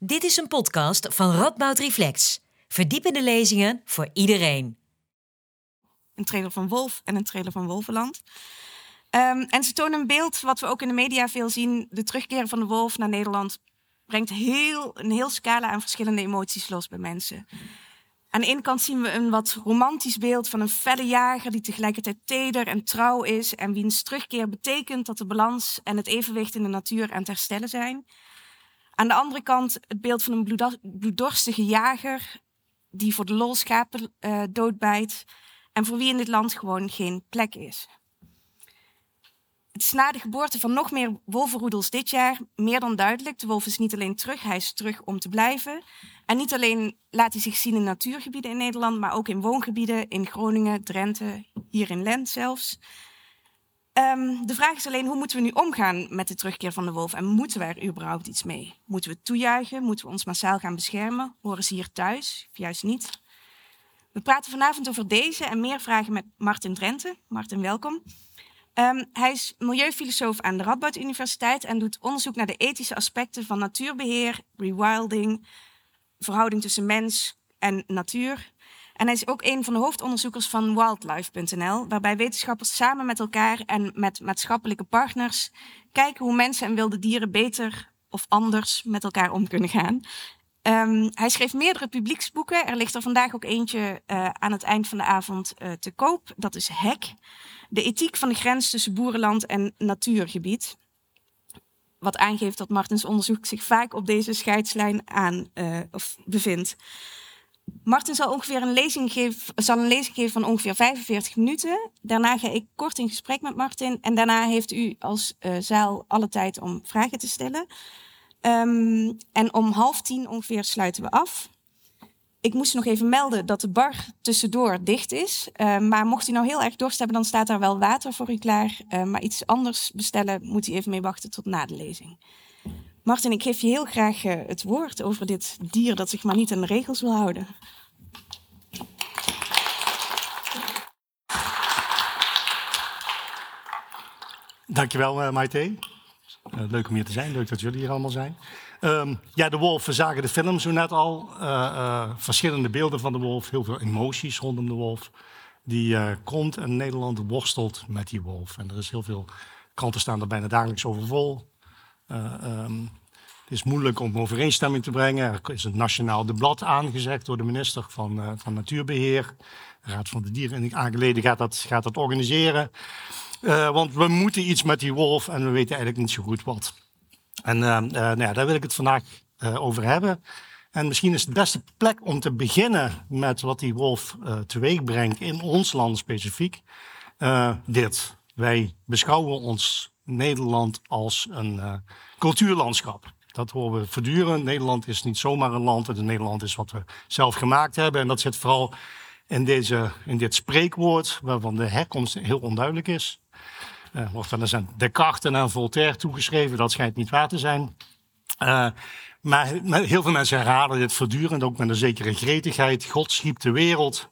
Dit is een podcast van Radboud Reflex. Verdiepende lezingen voor iedereen. Een trailer van Wolf en een trailer van Wolvenland. Ehm, en ze tonen een beeld wat we ook in de media veel zien. De terugkeer van de wolf naar Nederland brengt heel, een heel scala aan verschillende emoties los bij mensen. Aan de ene kant zien we een wat romantisch beeld van een felle jager die tegelijkertijd teder en trouw is en wiens terugkeer betekent dat de balans en het evenwicht in de natuur aan het herstellen zijn. Aan de andere kant het beeld van een bloeddorstige jager die voor de lol schapen uh, doodbijt en voor wie in dit land gewoon geen plek is. Het is na de geboorte van nog meer wolvenroedels dit jaar meer dan duidelijk. De wolf is niet alleen terug, hij is terug om te blijven. En niet alleen laat hij zich zien in natuurgebieden in Nederland, maar ook in woongebieden in Groningen, Drenthe, hier in Lent zelfs. Um, de vraag is alleen hoe moeten we nu omgaan met de terugkeer van de wolf en moeten we er überhaupt iets mee? Moeten we het toejuichen? Moeten we ons massaal gaan beschermen? Horen ze hier thuis of juist niet? We praten vanavond over deze en meer vragen met Martin Drenthe. Martin, welkom. Um, hij is milieufilosoof aan de Radboud Universiteit en doet onderzoek naar de ethische aspecten van natuurbeheer, rewilding, verhouding tussen mens en natuur. En hij is ook een van de hoofdonderzoekers van wildlife.nl, waarbij wetenschappers samen met elkaar en met maatschappelijke partners kijken hoe mensen en wilde dieren beter of anders met elkaar om kunnen gaan. Um, hij schreef meerdere publieksboeken. Er ligt er vandaag ook eentje uh, aan het eind van de avond uh, te koop. Dat is Hek. De ethiek van de grens tussen boerenland en natuurgebied. Wat aangeeft dat Martens onderzoek zich vaak op deze scheidslijn aan uh, of bevindt. Martin zal ongeveer een lezing, geven, zal een lezing geven van ongeveer 45 minuten. Daarna ga ik kort in gesprek met Martin. En daarna heeft u als uh, zaal alle tijd om vragen te stellen. Um, en om half tien ongeveer sluiten we af. Ik moest nog even melden dat de bar tussendoor dicht is. Uh, maar mocht u nou heel erg dorst hebben, dan staat daar wel water voor u klaar. Uh, maar iets anders bestellen, moet u even mee wachten tot na de lezing. Martin, ik geef je heel graag uh, het woord over dit dier dat zich maar niet aan de regels wil houden. Dankjewel, uh, Maite. Uh, leuk om hier te zijn. Leuk dat jullie hier allemaal zijn. Um, ja, de wolf, we zagen de film zo net al. Verschillende beelden van de wolf. Heel veel emoties rondom de wolf. Die komt en Nederland worstelt met die wolf. En er is heel veel kranten staan er bijna dagelijks over vol. Um, het is moeilijk om overeenstemming te brengen. Er is een nationaal debat aangezegd door de minister van, uh, van Natuurbeheer. De Raad van de Dieren aangeleden gaat dat, gaat dat organiseren. Uh, want we moeten iets met die wolf en we weten eigenlijk niet zo goed wat. En uh, nou ja, daar wil ik het vandaag over hebben. En misschien is het beste plek om te beginnen met wat die wolf teweeg brengt in ons land specifiek. dit. Wij beschouwen ons Nederland als een cultuurlandschap. Dat horen we voortdurend. Nederland is niet zomaar een land. Het Nederland is wat we zelf gemaakt hebben. En dat zit vooral in, deze, in dit spreekwoord, waarvan de herkomst heel onduidelijk is. Uh, wordt wel eens aan Descartes en Voltaire toegeschreven. Dat schijnt niet waar te zijn. Uh, maar heel veel mensen herhalen dit voortdurend, ook met een zekere gretigheid. God schiep de wereld,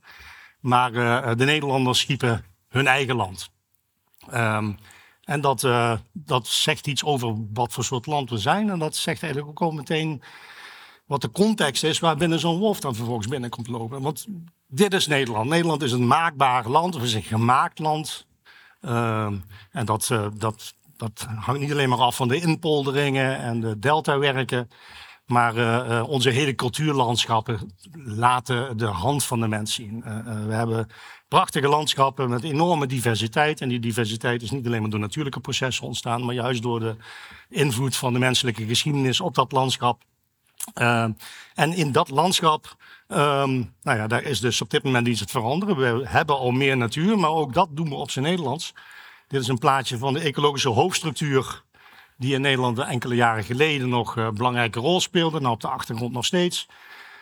maar de Nederlanders schiepen hun eigen land. Um, en dat, uh, dat zegt iets over wat voor soort land we zijn. En dat zegt eigenlijk ook al meteen wat de context is waarbinnen zo'n wolf dan vervolgens binnenkomt lopen. Want dit is Nederland. Nederland is een maakbaar land, of is een gemaakt land. Uh, en dat, uh, dat, dat hangt niet alleen maar af van de inpolderingen en de deltawerken. Maar uh, onze hele cultuurlandschappen laten de hand van de mens zien. we hebben prachtige landschappen met enorme diversiteit. En die diversiteit is niet alleen maar door natuurlijke processen ontstaan, maar juist door de invloed van de menselijke geschiedenis op dat landschap. Uh, en in dat landschap, um, nou ja, daar is dus op dit moment iets het veranderen. We hebben al meer natuur, maar ook dat doen we op zijn Nederlands. Dit is een plaatje van de ecologische hoofdstructuur, die in Nederland enkele jaren geleden nog een belangrijke rol speelde. Nou, op de achtergrond nog steeds.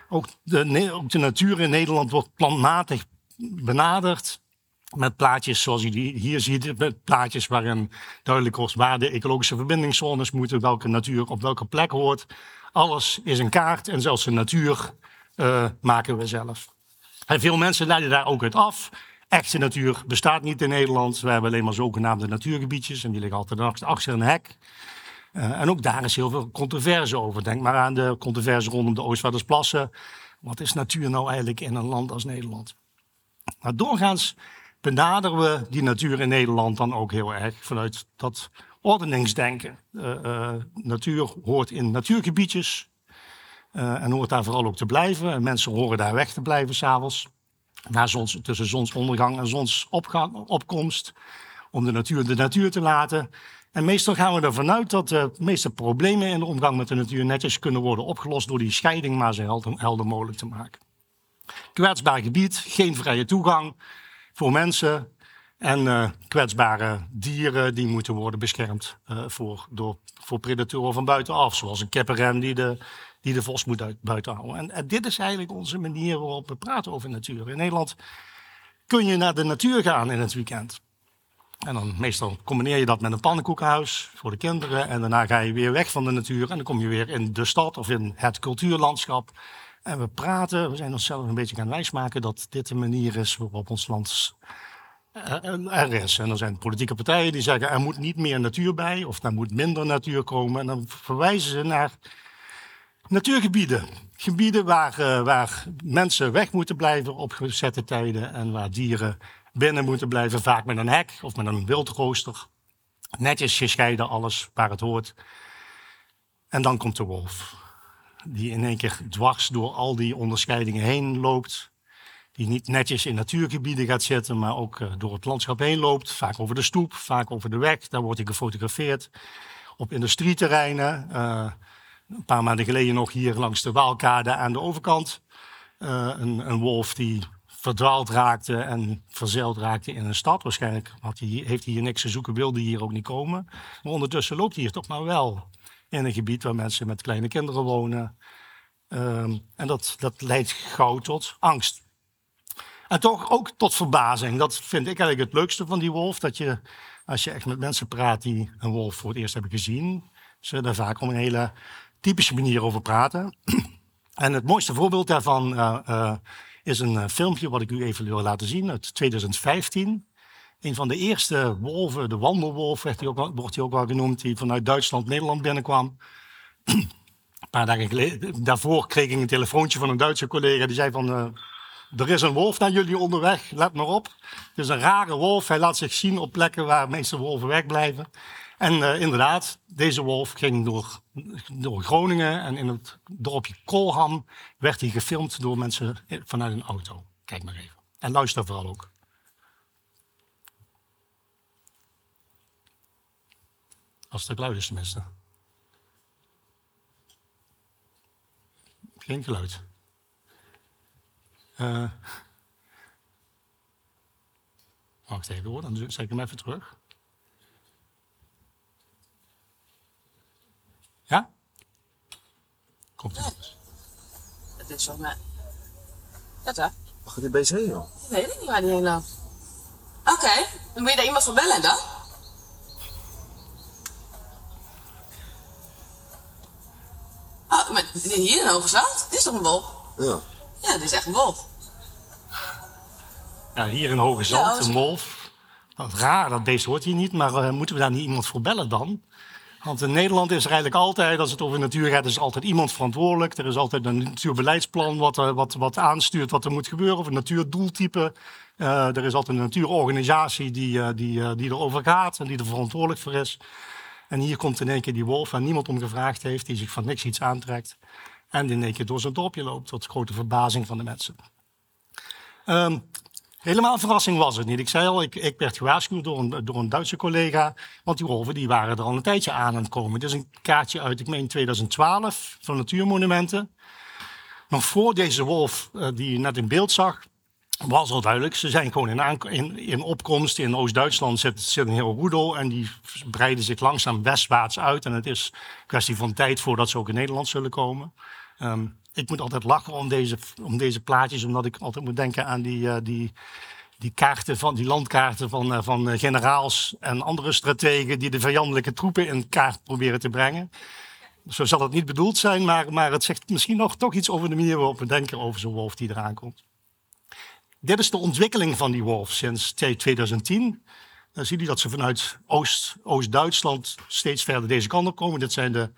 Ook de, ook de natuur in Nederland wordt plantmatig benaderd met plaatjes zoals je die hier ziet, met plaatjes waarin duidelijk wordt waar de ecologische verbindingszones moeten, welke natuur op welke plek hoort. Alles is een kaart en zelfs de natuur uh, maken we zelf. Veel mensen leiden daar ook uit af. Echte natuur bestaat niet in Nederland. We hebben alleen maar zogenaamde natuurgebiedjes en die liggen altijd achter een hek. Uh, en ook daar is heel veel controverse over. Denk maar aan de controverse rondom de Oostvaardersplassen. Wat is natuur nou eigenlijk in een land als Nederland? Maar doorgaans benaderen we die natuur in Nederland dan ook heel erg vanuit dat ordeningsdenken. Uh, uh, natuur hoort in natuurgebiedjes uh, en hoort daar vooral ook te blijven. En mensen horen daar weg te blijven s'avonds. Zons, tussen zonsondergang en zonsopkomst. Om de natuur de natuur te laten. En meestal gaan we ervan uit dat de meeste problemen in de omgang met de natuur netjes kunnen worden opgelost door die scheiding maar zo helder mogelijk te maken. Kwetsbaar gebied, geen vrije toegang voor mensen en uh, kwetsbare dieren die moeten worden beschermd uh, voor, door, voor predatoren van buitenaf, zoals een kippenrem die de, die de vos moet uit, buiten houden. En, en, dit is eigenlijk onze manier waarop we praten over natuur. In Nederland kun je naar de natuur gaan in het weekend. En dan meestal combineer je dat met een pannenkoekenhuis voor de kinderen. En daarna ga je weer weg van de natuur. En dan kom je weer in de stad of in het cultuurlandschap. En we praten, we zijn onszelf een beetje gaan wijsmaken dat dit de manier is waarop ons land eh, er is. En er zijn politieke partijen die zeggen er moet niet meer natuur bij of er moet minder natuur komen. En dan verwijzen ze naar natuurgebieden. Gebieden waar, uh, waar mensen weg moeten blijven op gezette tijden en waar dieren binnen moeten blijven, vaak met een hek of met een wildrooster. Netjes gescheiden, alles waar het hoort. En dan komt de wolf, die in één keer dwars door al die onderscheidingen heen loopt. Die niet netjes in natuurgebieden gaat zitten, maar ook uh, door het landschap heen loopt. Vaak over de stoep, vaak over de weg. Daar wordt hij gefotografeerd. Op industrieterreinen. Uh, een paar maanden geleden nog hier langs de Waalkade aan de overkant. Uh, een, een wolf die verdwaald raakte en verzeild raakte in een stad. Waarschijnlijk heeft hij hier niks te zoeken, wilde hier ook niet komen. Maar ondertussen loopt hij hier toch maar wel in een gebied waar mensen met kleine kinderen wonen. Um, en dat, dat leidt gauw tot angst. En toch ook tot verbazing. Dat vind ik eigenlijk het leukste van die wolf. Dat je, als je echt met mensen praat die een wolf voor het eerst hebben gezien, ze daar vaak op een hele typische manier over praten. En het mooiste voorbeeld daarvan uh, uh, is een uh, filmpje wat ik u even wil laten zien uit 2015. Een van de eerste wolven, de wandelwolf werd hij ook, wordt hij ook wel genoemd, die vanuit Duitsland Nederland binnenkwam. een paar dagen geleden, daarvoor kreeg ik een telefoontje van een Duitse collega die zei van... er is een wolf naar jullie onderweg, let maar op. Het is een rare wolf, hij laat zich zien op plekken waar de meeste wolven wegblijven. En uh, inderdaad, deze wolf ging door, door Groningen en in het dorpje Kolham werd hij gefilmd door mensen vanuit een auto. Kijk maar even. En luister vooral ook. Als het geluid is tenminste. Geen geluid. Uh, wacht even hoor, dan zet ik hem even terug. Ja? Komt het. Dat is wel mij. Dat hè? Waar gaat die beest heen, joh? Ik weet niet waar die heen loopt. Oké, okay. dan moet je daar iemand voor bellen dan? Oh, maar hier in Hoge Zand? Dit is toch een wolf? Ja. Ja, dit is echt een wolf. Ja, hier in Hoge Zand, ja, een wolf. Wat raar, dat beest hoort hier niet, maar uh, moeten we daar niet iemand voor bellen dan? Want in Nederland is er eigenlijk altijd, als het over natuur gaat, is altijd iemand verantwoordelijk. Er is altijd een natuurbeleidsplan wat, eh, wat, wat aanstuurt wat er moet gebeuren, of een natuurdoeltype. Uh, er is altijd een natuurorganisatie die, uh, die, die erover gaat en die er verantwoordelijk voor is. En hier komt in één keer die wolf waar niemand om gevraagd heeft, die zich van niks iets aantrekt. En in één keer door zijn dorpje loopt, tot grote verbazing van de mensen. Um, Helemaal verrassing was het niet. Ik zei al, ik, ik werd gewaarschuwd door een, door een Duitse collega. Want die wolven die waren er al een tijdje aan aan het komen. Dit is een kaartje uit, ik meen 2012, van Natuurmonumenten. Nog voor deze wolf uh, die je net in beeld zag, was al duidelijk. Ze zijn gewoon in, in, in opkomst. In Oost-Duitsland zit, een heel roedel. En die breiden zich langzaam westwaarts uit. En het is een kwestie van tijd voordat ze ook in Nederland zullen komen. Um, ik moet altijd lachen om deze, om deze plaatjes, omdat ik altijd moet denken aan die, uh, die, die kaarten van die landkaarten van, uh, van uh, generaals en andere strategen die de vijandelijke troepen in kaart proberen te brengen. Zo zal het niet bedoeld zijn, maar, maar het zegt misschien nog toch iets over de manier waarop we denken over zo'n wolf die eraan komt. Dit is de ontwikkeling van die wolf sinds 2010. Dan zie je dat ze vanuit Oost- Oost-Duitsland steeds verder deze kant op komen. Dit zijn de,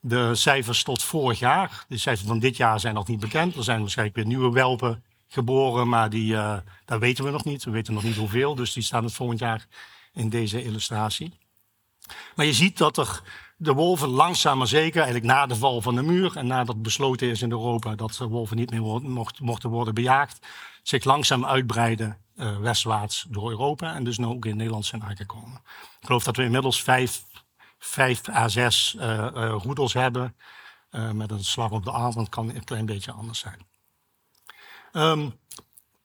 de cijfers tot vorig jaar. De cijfers van dit jaar zijn nog niet bekend. Er zijn waarschijnlijk weer nieuwe welpen geboren, maar die, uh, dat weten we nog niet. We weten nog niet hoeveel, dus die staan het volgend jaar in deze illustratie. Maar je ziet dat er de wolven langzaam maar zeker, eigenlijk na de val van de muur en nadat besloten is in Europa dat wolven niet meer mocht, mochten worden bejaagd, zich langzaam uitbreiden uh, westwaarts door Europa en dus nu ook in Nederland zijn aangekomen. Ik geloof dat we inmiddels vijf, vijf à zes uh, uh, roedels hebben. met een slag op de dat kan een klein beetje anders zijn. Um,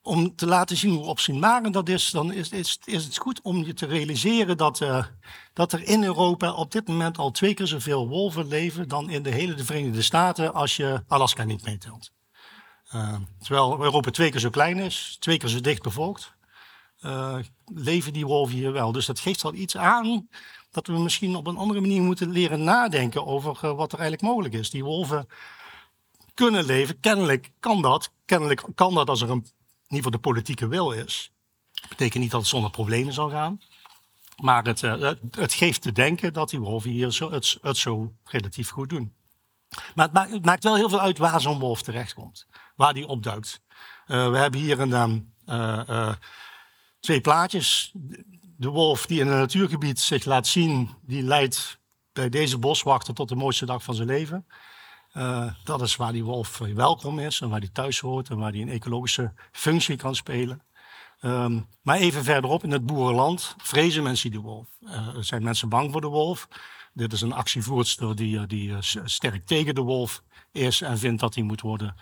om te laten zien hoe opzienbarend dat is, dan is, is, is het goed om je te realiseren dat, uh, dat er in Europa op dit moment al twee keer zoveel wolven leven dan in de hele de Verenigde Staten als je Alaska niet meetelt. Uh, terwijl Europa twee keer zo klein is, twee keer zo dicht bevolkt, uh, leven die wolven hier wel. Dus dat geeft al iets aan dat we misschien op een andere manier moeten leren nadenken over wat er eigenlijk mogelijk is. Die wolven kunnen leven, kennelijk kan dat. Kennelijk kan dat als er een ieder geval de politieke wil is. Dat betekent niet dat het zonder problemen zal gaan. Maar het, uh, het geeft te denken dat die wolven hier zo, het, zo relatief goed doen. Maar het maakt, het maakt, wel heel veel uit waar zo'n wolf terechtkomt. Waar die opduikt. Uh, we hebben hier een, uh, twee plaatjes. De wolf die in een natuurgebied zich laat zien, die leidt bij deze boswachter tot de mooiste dag van zijn leven. Uh, dat is waar die wolf welkom is en waar die thuis hoort en waar die een ecologische functie kan spelen. Um, maar even verderop in het boerenland vrezen mensen die wolf. Uh, zijn mensen bang voor de wolf. Dit is een actievoerster die, die uh, sterk tegen de wolf is en vindt dat hij moet worden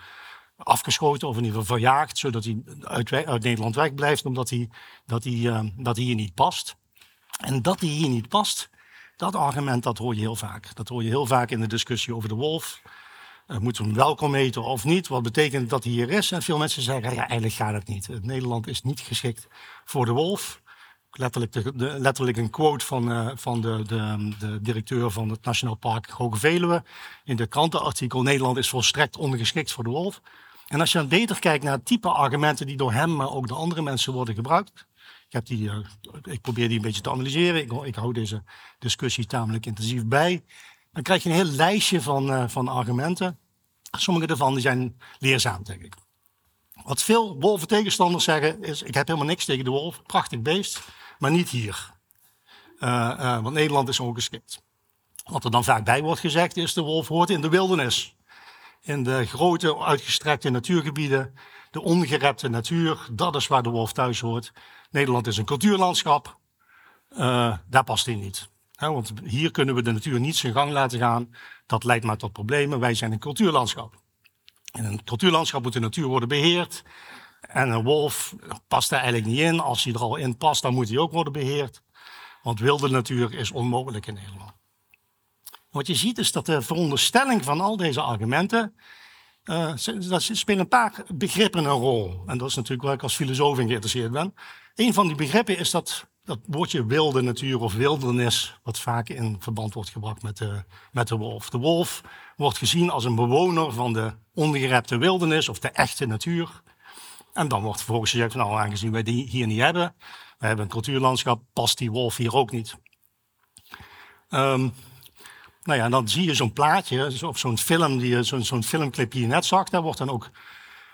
afgeschoten of in ieder geval verjaagd, zodat hij uit, uit Nederland wegblijft, omdat hij, dat, hij, dat hij hier niet past. En dat hij hier niet past, dat argument dat hoor je heel vaak. Dat hoor je heel vaak in de discussie over de wolf. Uh, moeten we hem welkom eten of niet? Wat betekent dat hij hier is? En veel mensen zeggen, ja, eigenlijk gaat het niet. Nederland is niet geschikt voor de wolf. Letterlijk, de, letterlijk een quote van, uh, van de, de, directeur van het Nationaal Park Hoge Veluwe. In de krantenartikel, Nederland is volstrekt ongeschikt voor de wolf. En als je dan beter kijkt naar het type argumenten die door hem, maar ook door andere mensen worden gebruikt. Ik, heb die, uh, ik probeer die een beetje te analyseren. Ik, hou deze discussie tamelijk intensief bij. Dan krijg je een heel lijstje van, van argumenten. Sommige daarvan die zijn leerzaam, denk ik. Wat veel wolven tegenstanders zeggen is, ik heb helemaal niks tegen de wolf, prachtig beest, maar niet hier. Uh, uh, want Nederland is ongeschikt. Wat er dan vaak bij wordt gezegd is, de wolf hoort in de wildernis. In de grote, uitgestrekte natuurgebieden, de ongerepte natuur, dat is waar de wolf thuis hoort. Nederland is een cultuurlandschap, uh, daar past hij niet. Want hier kunnen we de natuur niet zijn gang laten gaan. Dat leidt maar tot problemen. Wij zijn een cultuurlandschap. In een cultuurlandschap moet de natuur worden beheerd. En een wolf past daar eigenlijk niet in. Als hij er al in past, dan moet hij ook worden beheerd. Want wilde natuur is onmogelijk in Nederland. Wat je ziet is dat de veronderstelling van al deze argumenten. Uh, spelen een paar begrippen een rol. En dat is natuurlijk waar ik als filosoof in geïnteresseerd ben. Een van die begrippen is dat dat woordje wilde natuur of wildernis, wat vaak in verband wordt gebracht met de, met de wolf. De wolf wordt gezien als een bewoner van de ongerepte wildernis of de echte natuur. En dan wordt vervolgens gezegd, nou, aangezien wij die hier niet hebben, we hebben een cultuurlandschap, past die wolf hier ook niet. Um, nou ja, dan zie je zo'n plaatje, of zo'n film, die, zo'n zo'n filmclip die je net zag, daar wordt dan ook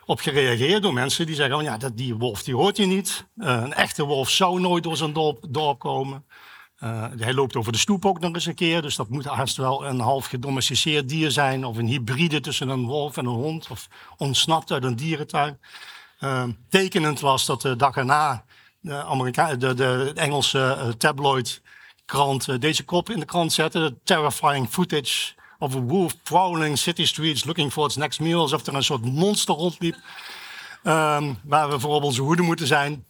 op gereageerd door mensen die zeggen: oh ja, dat, die wolf die hoort je niet. Uh, een echte wolf zou nooit door zijn dorp, dorp komen. Uh, hij loopt over de stoep ook nog eens een keer, dus dat moet haast wel een half gedomesticeerd dier zijn, of een hybride tussen een wolf en een hond, of ontsnapt uit een dierentuin. Uh, tekenend was dat de dag erna de, Amerika de, de Engelse tabloid krant deze kop in de krant zette: terrifying footage of a wolf prowling city streets looking for its next meal. Alsof er een soort monster rondliep. Um, waar we voor op onze hoede moeten zijn.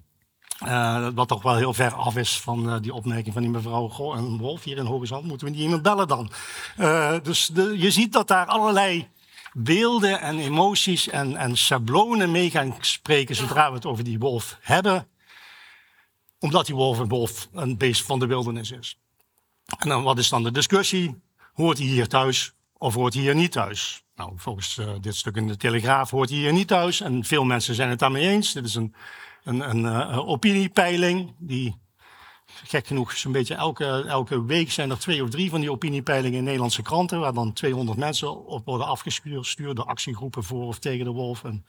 Uh, wat toch wel heel ver af is van uh, die opmerking van die mevrouw. Goh, een wolf hier in Hoge Zand, moeten we niet iemand bellen dan? Uh, dus de, je ziet dat daar allerlei beelden en emoties en, en schablonen mee gaan spreken zodra we het over die wolf hebben. Omdat die wolf een wolf een beest van de wildernis is. En dan wat is dan de discussie? Hoort hij hier thuis of hoort hij hier niet thuis? Nou, volgens uh, dit stuk in de Telegraaf hoort hij hier niet thuis. En veel mensen zijn het daarmee eens. Dit is een, een, een uh, opiniepeiling die gek genoeg, zo'n beetje elke, elke week zijn er twee of drie van die opiniepeilingen in Nederlandse kranten, waar dan 200 mensen op worden afgestuurd door actiegroepen voor of tegen de wolf. En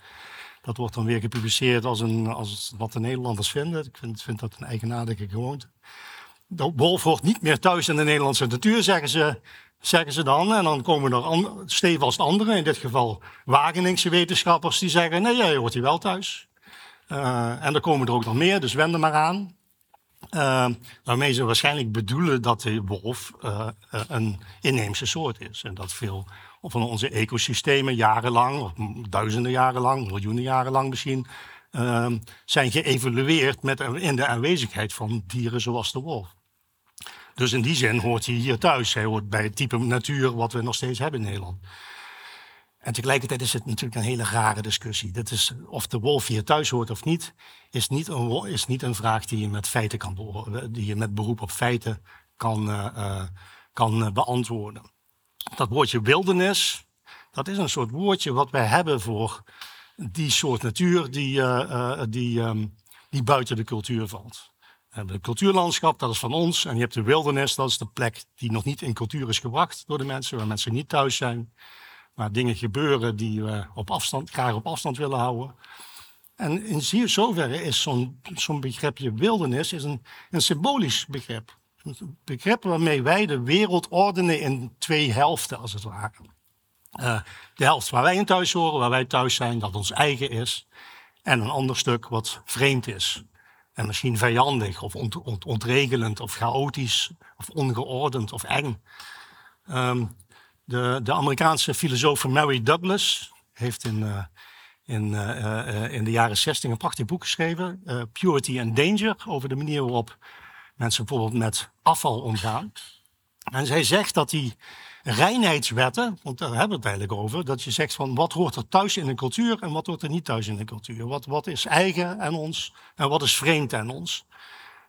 dat wordt dan weer gepubliceerd als, een, als wat de Nederlanders vinden. Ik vind, vind dat een eigenaardige gewoonte. De wolf hoort niet meer thuis in de Nederlandse natuur, zeggen ze, zeggen ze dan. En dan komen er stevast anderen, in dit geval Wageningse wetenschappers, die zeggen: nee, jij hoort hier wel thuis. Uh, en er komen er ook nog meer, dus wend er maar aan. Uh, waarmee ze waarschijnlijk bedoelen dat de wolf uh, een inheemse soort is. En dat veel van onze ecosystemen jarenlang, of duizenden jaren lang, miljoenen jaren lang misschien, zijn geëvolueerd met, in de aanwezigheid van dieren zoals de wolf. Dus in die zin hoort hij hier thuis. Hij hoort bij het type natuur wat we nog steeds hebben in Nederland. En tegelijkertijd is het natuurlijk een hele rare discussie. Dat is, of de wolf hier thuis hoort of niet, is niet een, is niet een vraag die je met feiten kan. Die je met beroep op feiten kan, uh, uh, kan beantwoorden. Dat woordje wildernis, dat is een soort woordje wat wij hebben voor die soort natuur die, die, um, die buiten de cultuur valt. Het cultuurlandschap, dat is van ons. En je hebt de wildernis, dat is de plek die nog niet in cultuur is gebracht door de mensen, waar mensen niet thuis zijn. Waar dingen gebeuren die we op afstand, graag op afstand willen houden. En in zoverre is zo'n begripje wildernis is een, een symbolisch begrip. Een begrip waarmee wij de wereld ordenen in twee helften, als het ware. Uh, de helft waar wij in thuis horen, waar wij thuis zijn, dat ons eigen is. En een ander stuk wat vreemd is. En misschien vijandig of ont ont ontregelend of chaotisch of ongeordend of eng. Um, de, de, Amerikaanse filosoof Mary Douglas heeft in, uh, in, uh, uh, in de jaren 60 een prachtig boek geschreven, Purity and Danger, over de manier waarop mensen bijvoorbeeld met afval omgaan. En zij zegt dat die reinheidswetten, want daar hebben we het eigenlijk over, dat je zegt van wat hoort er thuis in een cultuur en wat hoort er niet thuis in een cultuur. Wat, wat is eigen aan ons en wat is vreemd aan ons.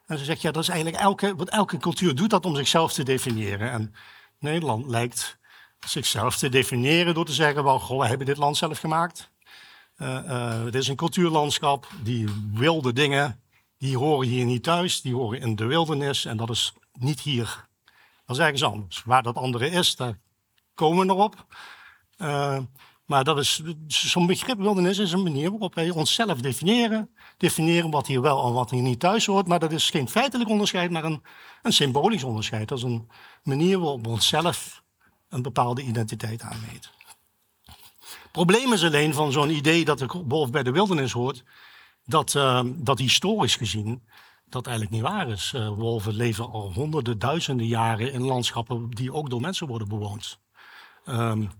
En ze zegt ja, dat is eigenlijk elke, wat elke cultuur doet dat om zichzelf te definiëren. En Nederland lijkt zichzelf te definiëren door te zeggen, wel, goh, we hebben dit land zelf gemaakt. Uh, het is een cultuurlandschap, die wilde dingen, die horen hier niet thuis, die horen in de wildernis en dat is niet hier. Dat is ergens anders. Waar dat andere is, daar komen we nog op. Uh, maar dat is zo'n begrip wildernis is een manier waarop wij onszelf definiëren. Definiëren wat hier wel en wat hier niet thuis hoort. Maar dat is geen feitelijk onderscheid, maar een, een symbolisch onderscheid. Dat is een manier waarop we onszelf een bepaalde identiteit aanmeten. Het probleem is alleen van zo'n idee dat de wolf bij de wildernis hoort, dat, uh, dat historisch gezien dat eigenlijk niet waar is. Uh, wolven leven al honderden, duizenden jaren in landschappen die ook door mensen worden bewoond. Um,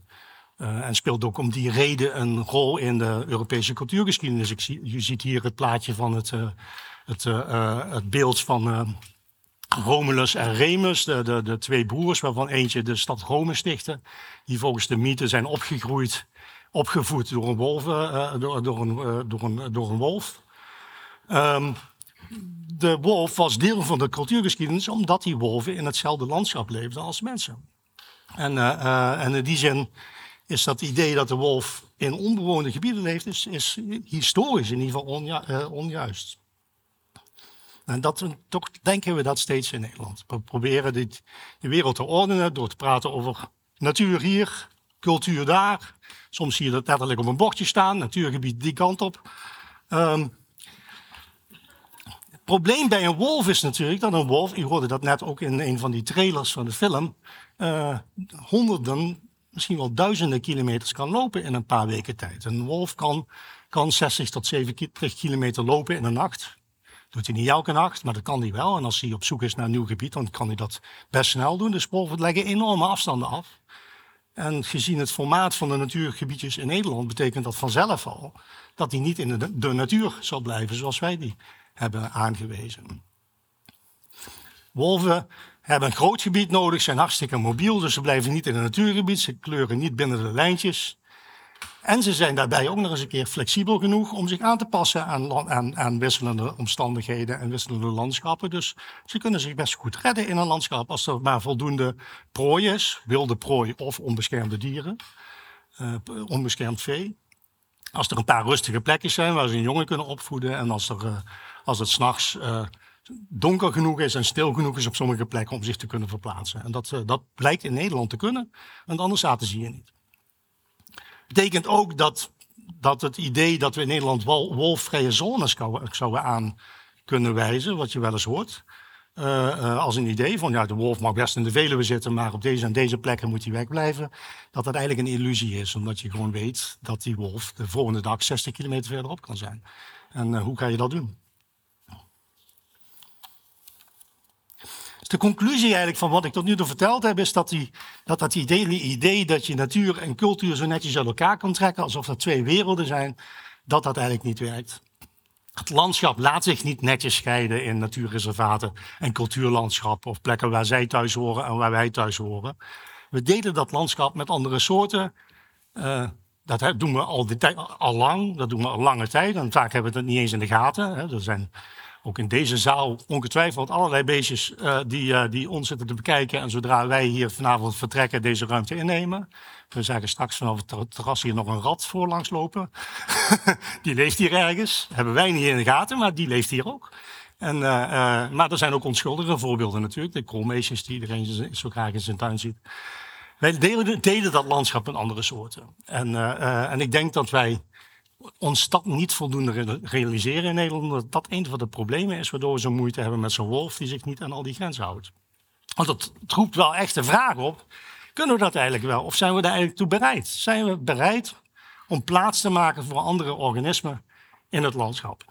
uh, en speelt ook om die reden een rol in de Europese cultuurgeschiedenis. Ik zie, je ziet hier het plaatje van het, uh, het, het beeld van Romulus en Remus, de, de, de, twee broers, waarvan eentje de stad Rome stichtte. Die volgens de mythe zijn opgegroeid, opgevoed door een wolf. De wolf was deel van de cultuurgeschiedenis omdat die wolven in hetzelfde landschap leefden als mensen. En, uh, uh, en in die zin is dat idee dat de wolf in onbewoonde gebieden leeft, is, is historisch in ieder geval uh, onjuist. En dat, toch denken we dat steeds in Nederland. We proberen dit, de wereld te ordenen door te praten over natuur hier, cultuur daar. Soms zie je dat letterlijk op een bordje staan, natuurgebied die kant op. Um, probleem bij een wolf is natuurlijk dat een wolf, u hoorde dat net ook in een van die trailers van de film, uh, honderden, misschien wel duizenden kilometers kan lopen in een paar weken tijd. Een wolf kan, kan 60 tot 70 kilometer lopen in een nacht. Doet hij niet elke nacht, maar dat kan hij wel. En als hij op zoek is naar een nieuw gebied, dan kan hij dat best snel doen. Dus wolven leggen enorme afstanden af. En gezien het formaat van de natuurgebiedjes in Nederland betekent dat vanzelf al dat hij niet in de, de natuur zal blijven zoals wij die hebben aangewezen. Wolven hebben een groot gebied nodig, zijn hartstikke mobiel, dus ze blijven niet in het natuurgebied, ze kleuren niet binnen de lijntjes. En ze zijn daarbij ook nog eens een keer flexibel genoeg om zich aan te passen aan, aan, aan wisselende omstandigheden en wisselende landschappen. Dus ze kunnen zich best goed redden in een landschap als er maar voldoende prooi is, wilde prooi of onbeschermde dieren, uh, onbeschermd vee. Als er een paar rustige plekjes zijn waar ze een jongen kunnen opvoeden en als er uh, als het s'nachts uh, donker genoeg is en stil genoeg is op sommige plekken om zich te kunnen verplaatsen. En dat, uh, dat blijkt in Nederland te kunnen, want anders zaten ze hier niet. Betekent ook dat, dat het idee dat we in Nederland wolfvrije zones zouden aan kunnen wijzen, wat je wel eens hoort, als een idee van ja, de wolf mag best in de Veluwe zitten, maar op deze en deze plekken moet hij wegblijven. Dat dat eigenlijk een illusie is, omdat je gewoon weet dat die wolf de volgende dag 60 kilometer verderop kan zijn. En hoe ga je dat doen? De conclusie eigenlijk van wat ik tot nu toe verteld heb, is dat die, dat, dat idee, idee dat je natuur en cultuur zo netjes uit elkaar kan trekken, alsof dat twee werelden zijn, dat dat eigenlijk niet werkt. Het landschap laat zich niet netjes scheiden in natuurreservaten en cultuurlandschap of plekken waar zij thuis horen en waar wij thuis horen. We delen dat landschap met andere soorten. Uh, dat doen we al, al lang, dat doen we al lange tijd. En vaak hebben we het niet eens in de gaten. Hè. Er zijn ook in deze zaal ongetwijfeld allerlei beestjes uh, die, uh, die ons zitten te bekijken. En zodra wij hier vanavond vertrekken, deze ruimte innemen. We zagen straks vanaf het terras hier nog een rat voor langs lopen. die leeft hier ergens. Hebben wij niet in de gaten, maar die leeft hier ook. En, uh, maar er zijn ook onschuldige voorbeelden natuurlijk. De koolmeesjes die iedereen zo graag in zijn tuin ziet. Wij delen, dat landschap met andere soorten. En, en ik denk dat wij ons dat niet voldoende realiseren in Nederland. Dat dat een van de problemen is waardoor we zo moeite hebben met zo'n wolf die zich niet aan al die grenzen houdt. Want het roept wel echt de vraag op. Kunnen we dat eigenlijk wel? Of zijn we daar eigenlijk toe bereid? Zijn we bereid om plaats te maken voor andere organismen in het landschap?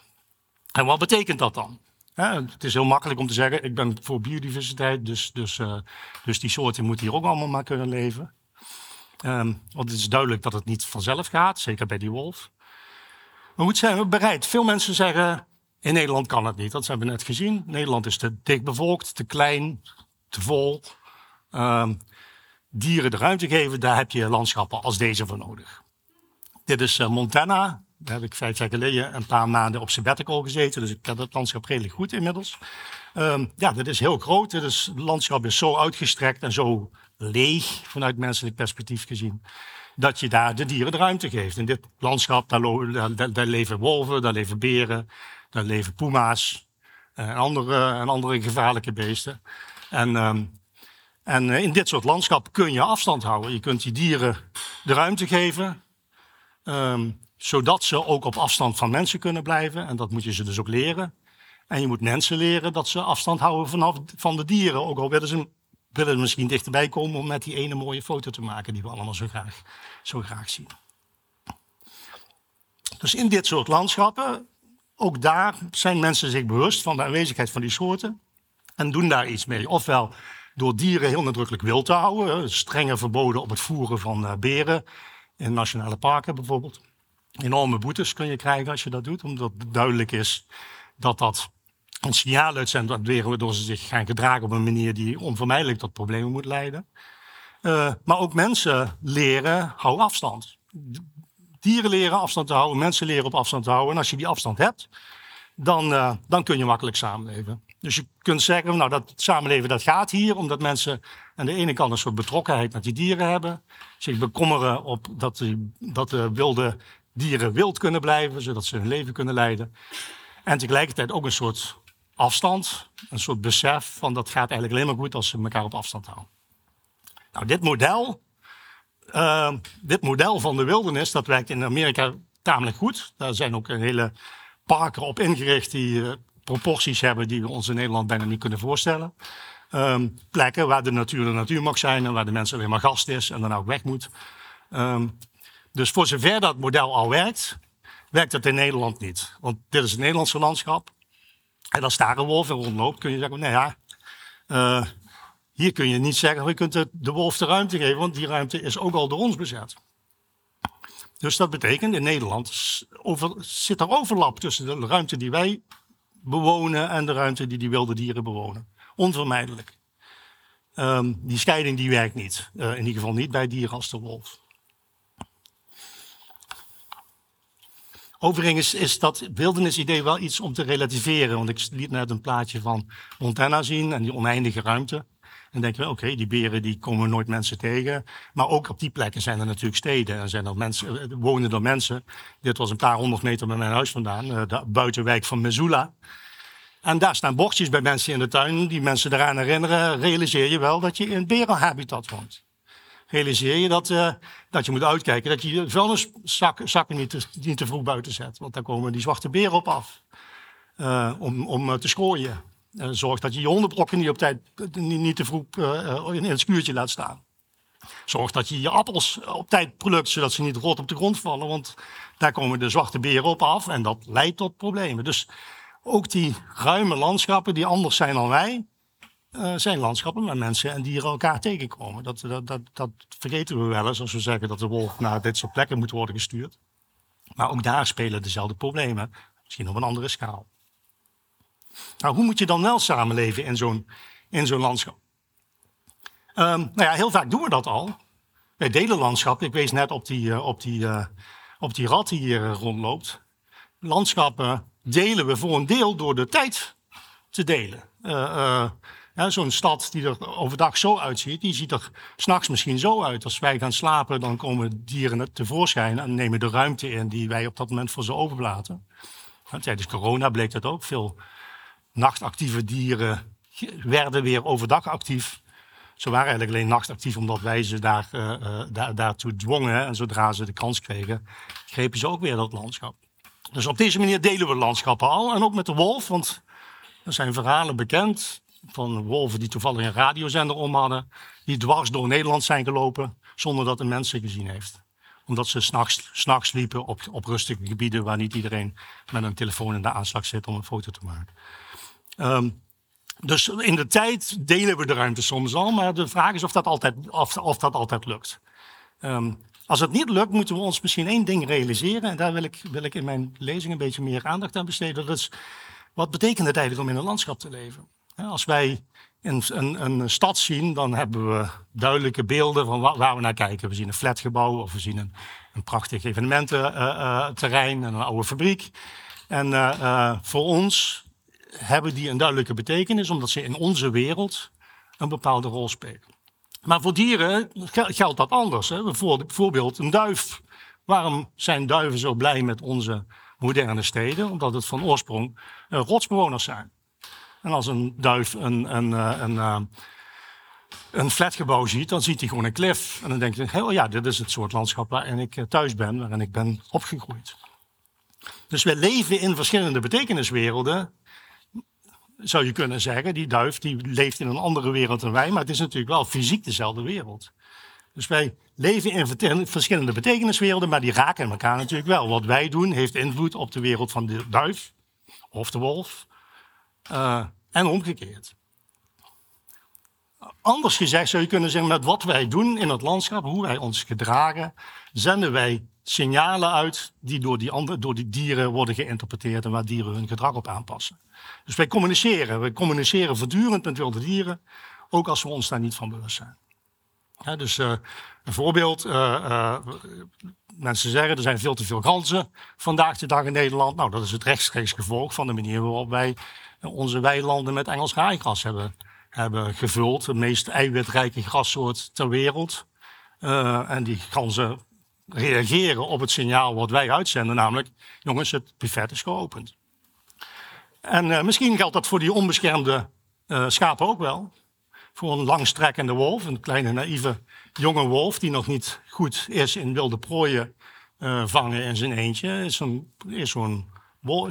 En wat betekent dat dan? het is heel makkelijk om te zeggen, ik ben voor biodiversiteit, dus, dus, uh, dus die soorten moeten hier ook allemaal maar kunnen leven. Um, want het is duidelijk dat het niet vanzelf gaat, zeker bij die wolf. Maar moet zijn we bereid? Veel mensen zeggen, in Nederland kan het niet. Dat hebben we net gezien. Nederland is te dik bevolkt, te klein, te vol. Um, dieren de ruimte geven, daar heb je landschappen als deze voor nodig. Dit is uh, Montana. Daar heb ik vijf jaar geleden een paar maanden op sabbatical gezeten. Dus ik ken het landschap redelijk goed inmiddels. Um, ja, dit is heel groot. Dit is, het landschap is zo uitgestrekt en zo leeg vanuit menselijk perspectief gezien. Dat je daar de dieren de ruimte geeft. In dit landschap, daar, daar, leven wolven, daar leven beren, daar leven puma's en andere, en andere gevaarlijke beesten. En um, en eh, in dit soort landschap kun je afstand houden. Je kunt die dieren de ruimte geven, um, zodat ze ook op afstand van mensen kunnen blijven. En dat moet je ze dus ook leren. En je moet mensen leren dat ze afstand houden vanaf, van de dieren. Ook al willen ze, willen misschien dichterbij komen om met die ene mooie foto te maken die we allemaal zo graag, zo graag zien. Dus in dit soort landschappen, ook daar zijn mensen zich bewust van de aanwezigheid van die soorten en doen daar iets mee. Ofwel door dieren heel nadrukkelijk wild te houden. Strenge verboden op het voeren van uh, beren in nationale parken bijvoorbeeld. Enorme boetes kun je krijgen als je dat doet, omdat duidelijk is dat dat een signaal uitzendt dat beren waardoor ze zich gaan gedragen op een manier die onvermijdelijk tot problemen moet leiden. Uh, maar ook mensen leren, hou afstand. Dieren leren afstand te houden, mensen leren op afstand te houden. En als je die afstand hebt, dan, uh, dan kun je makkelijk samenleven. Dus je kunt zeggen, nou dat samenleven dat gaat hier, omdat mensen aan de ene kant een soort betrokkenheid met die dieren hebben. Zich bekommeren op dat, die, dat de wilde dieren wild kunnen blijven, zodat ze hun leven kunnen leiden. En tegelijkertijd ook een soort afstand, een soort besef van dat gaat eigenlijk alleen maar goed als ze elkaar op afstand houden. Nou, dit model, uh, dit model van de wildernis, dat werkt in Amerika tamelijk goed. Daar zijn ook een hele parken op ingericht die uh, proporties hebben die we ons in Nederland bijna niet kunnen voorstellen. Um, plekken waar de natuur de natuur mag zijn en waar de mensen alleen maar gast is en dan ook weg moet. Um, dus voor zover dat model al werkt, werkt het in Nederland niet. Want dit is het Nederlandse landschap. En als daar een wolf rondloopt, kun je zeggen, nou ja, uh, hier kun je niet zeggen, je kunt de, wolf de ruimte geven, want die ruimte is ook al door ons bezet. Dus dat betekent in Nederland over, zit er overlap tussen de ruimte die wij bewonen en de ruimte die die wilde dieren bewonen. Onvermijdelijk. Um, die scheiding die werkt niet. Uh, in ieder geval niet bij dieren als de wolf. Overigens is dat wildernisidee wel iets om te relativeren. Want ik liet net een plaatje van Montana zien en die oneindige ruimte. En denken we, oké, die beren die komen nooit mensen tegen. Maar ook op die plekken zijn er natuurlijk steden. En zijn er mensen, eh, wonen er mensen. Dit was een paar honderd meter bij mijn huis vandaan. Uh, de buitenwijk van Missoula. En daar staan bordjes bij mensen in de tuin die mensen eraan herinneren. Realiseer je wel dat je in berenhabitat woont. Realiseer je dat, uh, dat je moet uitkijken dat je je vuilniszakken niet te, niet te vroeg buiten zet. Want daar komen die zwarte beren op af. Uh, om, om te schooien. Zorg dat je je hondenbrokken niet op tijd niet, niet te vroeg in het schuurtje laat staan. Zorg dat je je appels op tijd plukt, zodat ze niet rot op de grond vallen. Want daar komen de zwarte beren op af en dat leidt tot problemen. Dus ook die ruime landschappen die anders zijn dan wij, uh, zijn landschappen waar mensen en dieren elkaar tegenkomen. Dat, dat, dat, dat vergeten we wel eens als we zeggen dat de wolf naar dit soort plekken moet worden gestuurd. Maar ook daar spelen dezelfde problemen, misschien op een andere schaal. Nou, hoe moet je dan wel samenleven in zo'n landschap? Um, ja, heel vaak doen we dat al. Bij delen landschap, ik wees net op die, uh, op die, uh, op die rat die hier rondloopt. Landschappen delen we voor een deel door de tijd te delen. Zo'n stad die er overdag zo uitziet, die ziet er s'nachts misschien zo uit. Als wij gaan slapen, dan komen dieren tevoorschijn en nemen de ruimte in die wij op dat moment voor ze overlaten. Ja, tijdens corona bleek dat ook. Veel nachtactieve dieren werden weer overdag actief. Ze waren eigenlijk alleen nachtactief omdat wij ze daar, uh, uh, daar, daartoe dwongen. En zodra ze de kans kregen, grepen ze ook weer dat landschap. Dus op deze manier delen we landschappen al. En ook met de wolf, want er zijn verhalen bekend van wolven die toevallig een radiozender om hadden. Die dwars door Nederland zijn gelopen zonder dat een mens ze gezien heeft. Omdat ze s'nachts nachts liepen op, op rustige gebieden waar niet iedereen met een telefoon in de aanslag zit om een foto te maken. Um, dus in de tijd delen we de ruimte soms al, maar de vraag is of dat altijd, of, of dat altijd lukt. Um, als het niet lukt, moeten we ons misschien één ding realiseren. En daar wil ik, wil ik in mijn lezing een beetje meer aandacht aan besteden. Dat is, wat betekent het eigenlijk om in een landschap te leven? Als wij een, een, een stad zien, dan hebben we duidelijke beelden van waar, we naar kijken. We zien een flatgebouw of we zien een, een prachtig evenemententerrein en een oude fabriek. En uh, voor ons hebben die een duidelijke betekenis, omdat ze in onze wereld een bepaalde rol spelen. Maar voor dieren geldt dat anders. Hè? Bijvoorbeeld een duif. Waarom zijn duiven zo blij met onze moderne steden? Omdat het van oorsprong uh, rotsbewoners zijn. En als een duif een, een, een, een, uh, een flatgebouw ziet, dan ziet hij gewoon een klif. En dan denkt hij, oh ja, dit is het soort landschap waarin ik eh, thuis ben, waarin ik ben opgegroeid. Dus we leven in verschillende betekeniswerelden zou je kunnen zeggen. Die duif die leeft in een andere wereld dan wij, maar het is natuurlijk wel fysiek dezelfde wereld. Dus wij leven in verschillende betekeniswerelden, maar die raken elkaar natuurlijk wel. Wat wij doen heeft invloed op de wereld van de duif of de wolf uh, en omgekeerd. Anders gezegd zou je kunnen zeggen, met wat wij doen in het landschap, hoe wij ons gedragen, zenden wij signalen uit die door die, andere, door die dieren worden geïnterpreteerd en waar dieren hun gedrag op aanpassen. Dus wij communiceren. We communiceren voortdurend met wilde dieren, ook als we ons daar niet van bewust zijn. Ja, dus uh, een voorbeeld. Uh, mensen zeggen er zijn veel te veel ganzen vandaag de dag in Nederland. Nou, dat is het rechtstreeks gevolg van de manier waarop wij onze weilanden met Engels raaigras hebben, hebben gevuld. De meest eiwitrijke grassoort ter wereld. en die ganzen reageren op het signaal wat wij uitzenden, namelijk: jongens, het buffet is geopend. En uh, misschien geldt dat voor die onbeschermde uh, schapen ook wel. Voor een langstrekkende wolf, een kleine naïeve jonge wolf die nog niet goed is in wilde prooien vangen in zijn eentje, is zo'n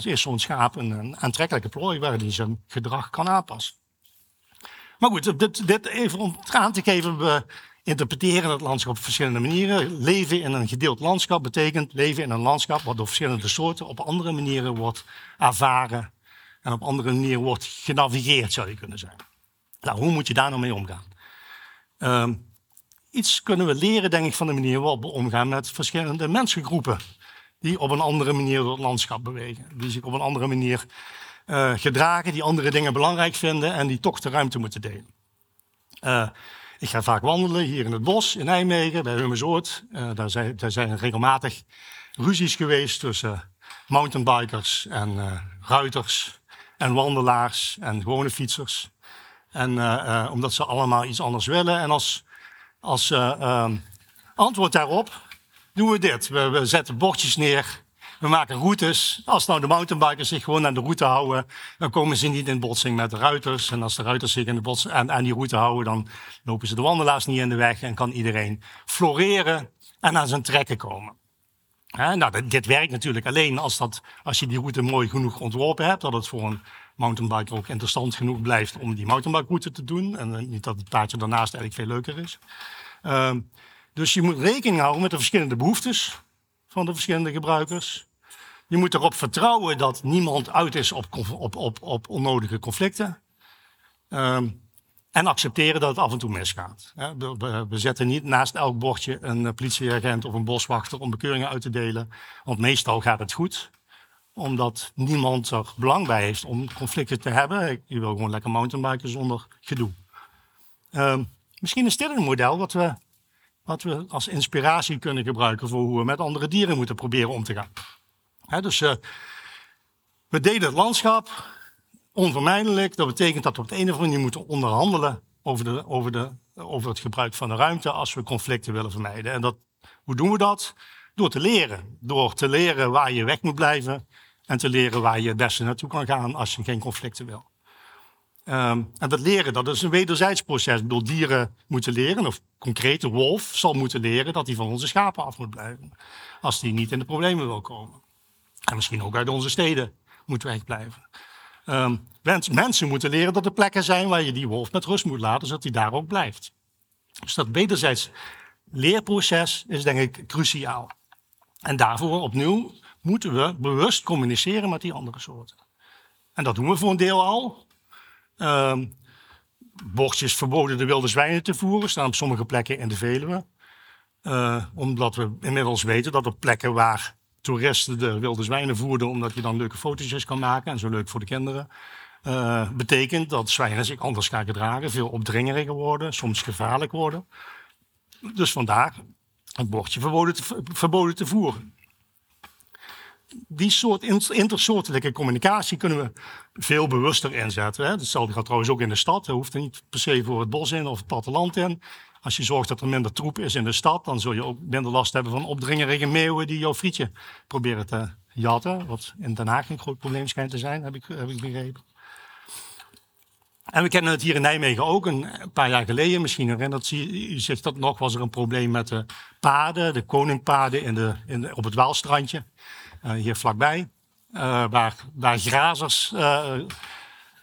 is zo'n schaap een, aantrekkelijke prooi waar hij zijn gedrag kan aanpassen. Maar goed, dit, dit even om aan te geven, we interpreteren het landschap op verschillende manieren. Leven in een gedeeld landschap betekent leven in een landschap wat door verschillende soorten op andere manieren wordt ervaren en op andere manieren wordt genavigeerd, zou je kunnen zeggen. Nou, hoe moet je daar nou mee omgaan? Um, iets kunnen we leren, denk ik, van de manier waarop we omgaan met verschillende mensengroepen. Die op een andere manier door het landschap bewegen. Die zich op een andere manier uh, gedragen, die andere dingen belangrijk vinden en die toch de ruimte moeten delen. Uh, ik ga vaak wandelen hier in het bos in Nijmegen, bij Hummersoort. Uh, daar, zijn, daar zijn regelmatig ruzies geweest tussen mountainbikers en ruiters en wandelaars en gewone fietsers. En omdat ze allemaal iets anders willen. En als, als antwoord daarop doen we dit. We, zetten bordjes neer We maken routes. Als nou de mountainbikers zich gewoon aan de route houden, dan komen ze niet in botsing met de ruiters. En als de ruiters zich in de bots aan, aan die route houden, dan lopen ze de wandelaars niet in de weg en kan iedereen floreren en aan zijn trekken komen. Nou, dit, dit werkt natuurlijk alleen als, dat, als je die route mooi genoeg ontworpen hebt, dat het voor een mountainbiker ook interessant genoeg blijft om die mountainbike te doen. En eh, niet dat het paardje daarnaast eigenlijk veel leuker is. Ehm, dus je moet rekening houden met de verschillende behoeftes van de verschillende gebruikers. Je moet erop vertrouwen dat niemand uit is op, op, op, op onnodige conflicten. Ehm, en accepteren dat het af en toe misgaat. We, zetten niet naast elk bordje een politieagent of een boswachter om bekeuringen uit te delen. Want meestal gaat het goed omdat niemand er belang bij heeft om conflicten te hebben. Je wil gewoon lekker mountainbiken zonder gedoe. Uh, misschien is dit een model wat we, wat we als inspiratie kunnen gebruiken voor hoe we met andere dieren moeten proberen om te gaan. dus uh, we delen het landschap, onvermijdelijk. Dat betekent dat we op de een of andere manier moeten onderhandelen over, de, over, de, over het gebruik van de ruimte als we conflicten willen vermijden. En dat, hoe doen we dat? Door te leren. Door te leren waar je weg moet blijven en te leren waar je het beste naartoe kan gaan als je geen conflicten wil. Um, en dat leren, dat is een wederzijds proces. Ik bedoel, dieren moeten leren, of concreet de wolf zal moeten leren dat hij van onze schapen af moet blijven. Als die niet in de problemen wil komen. En misschien ook uit onze steden moet wegblijven. Um, mensen moeten leren dat er plekken zijn waar je die wolf met rust moet laten, zodat hij daar ook blijft. Dus dat wederzijds leerproces is denk ik cruciaal. En daarvoor opnieuw moeten we bewust communiceren met die andere soorten. En dat doen we voor een deel al. Um, bordjes verboden de wilde zwijnen te voeren staan op sommige plekken in de Veluwe. Uh, omdat we inmiddels weten dat op plekken waar toeristen de wilde zwijnen voerden, omdat je dan leuke fotootjes kan maken en zo leuk voor de kinderen, uh, betekent dat zwijnen zich anders gaan gedragen, veel opdringeriger worden, soms gevaarlijk worden. Dus vandaar het bordje verboden verboden te voeren die soort intersoortelijke communicatie kunnen we veel bewuster inzetten. Hè. Hetzelfde gaat trouwens ook in de stad. Je hoeft er niet per se voor het bos in of het platteland in. Als je zorgt dat er minder troep is in de stad, dan zul je ook minder last hebben van opdringerige meeuwen die jouw frietje proberen te jatten. Wat in Den Haag een groot probleem schijnt te zijn, heb ik, begrepen. En we kennen het hier in Nijmegen ook een paar jaar geleden. Misschien herinnert u zich dat nog, was er een probleem met de paden, de koningpaden in de, in op het Waalstrandje. Eh, hier vlakbij. Eh, waar, waar grazers eh,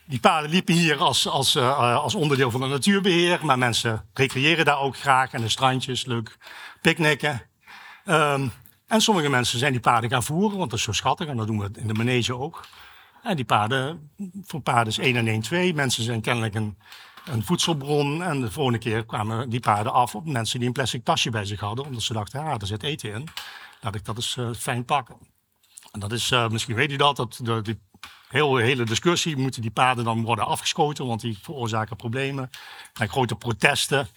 die paden liepen hier als, als, als onderdeel van het natuurbeheer. Maar mensen recreëren daar ook graag. En de strandjes, leuk picknicken. Um, en sommige mensen zijn die paden gaan voeren, want dat is zo schattig. En dat doen we in de manege ook. En die paden, voor paden is 1 en 1, 2. Mensen zijn kennelijk een, een voedselbron. En de volgende keer kwamen die paden af op mensen die een plastic tasje bij zich hadden. Omdat ze dachten, ja, er zit eten in. Laat ik dat eens fijn pakken. En dat is, uh, misschien weet u dat, dat die hele, hele discussie moeten die paden dan worden afgeschoten, want die veroorzaken problemen. En grote protesten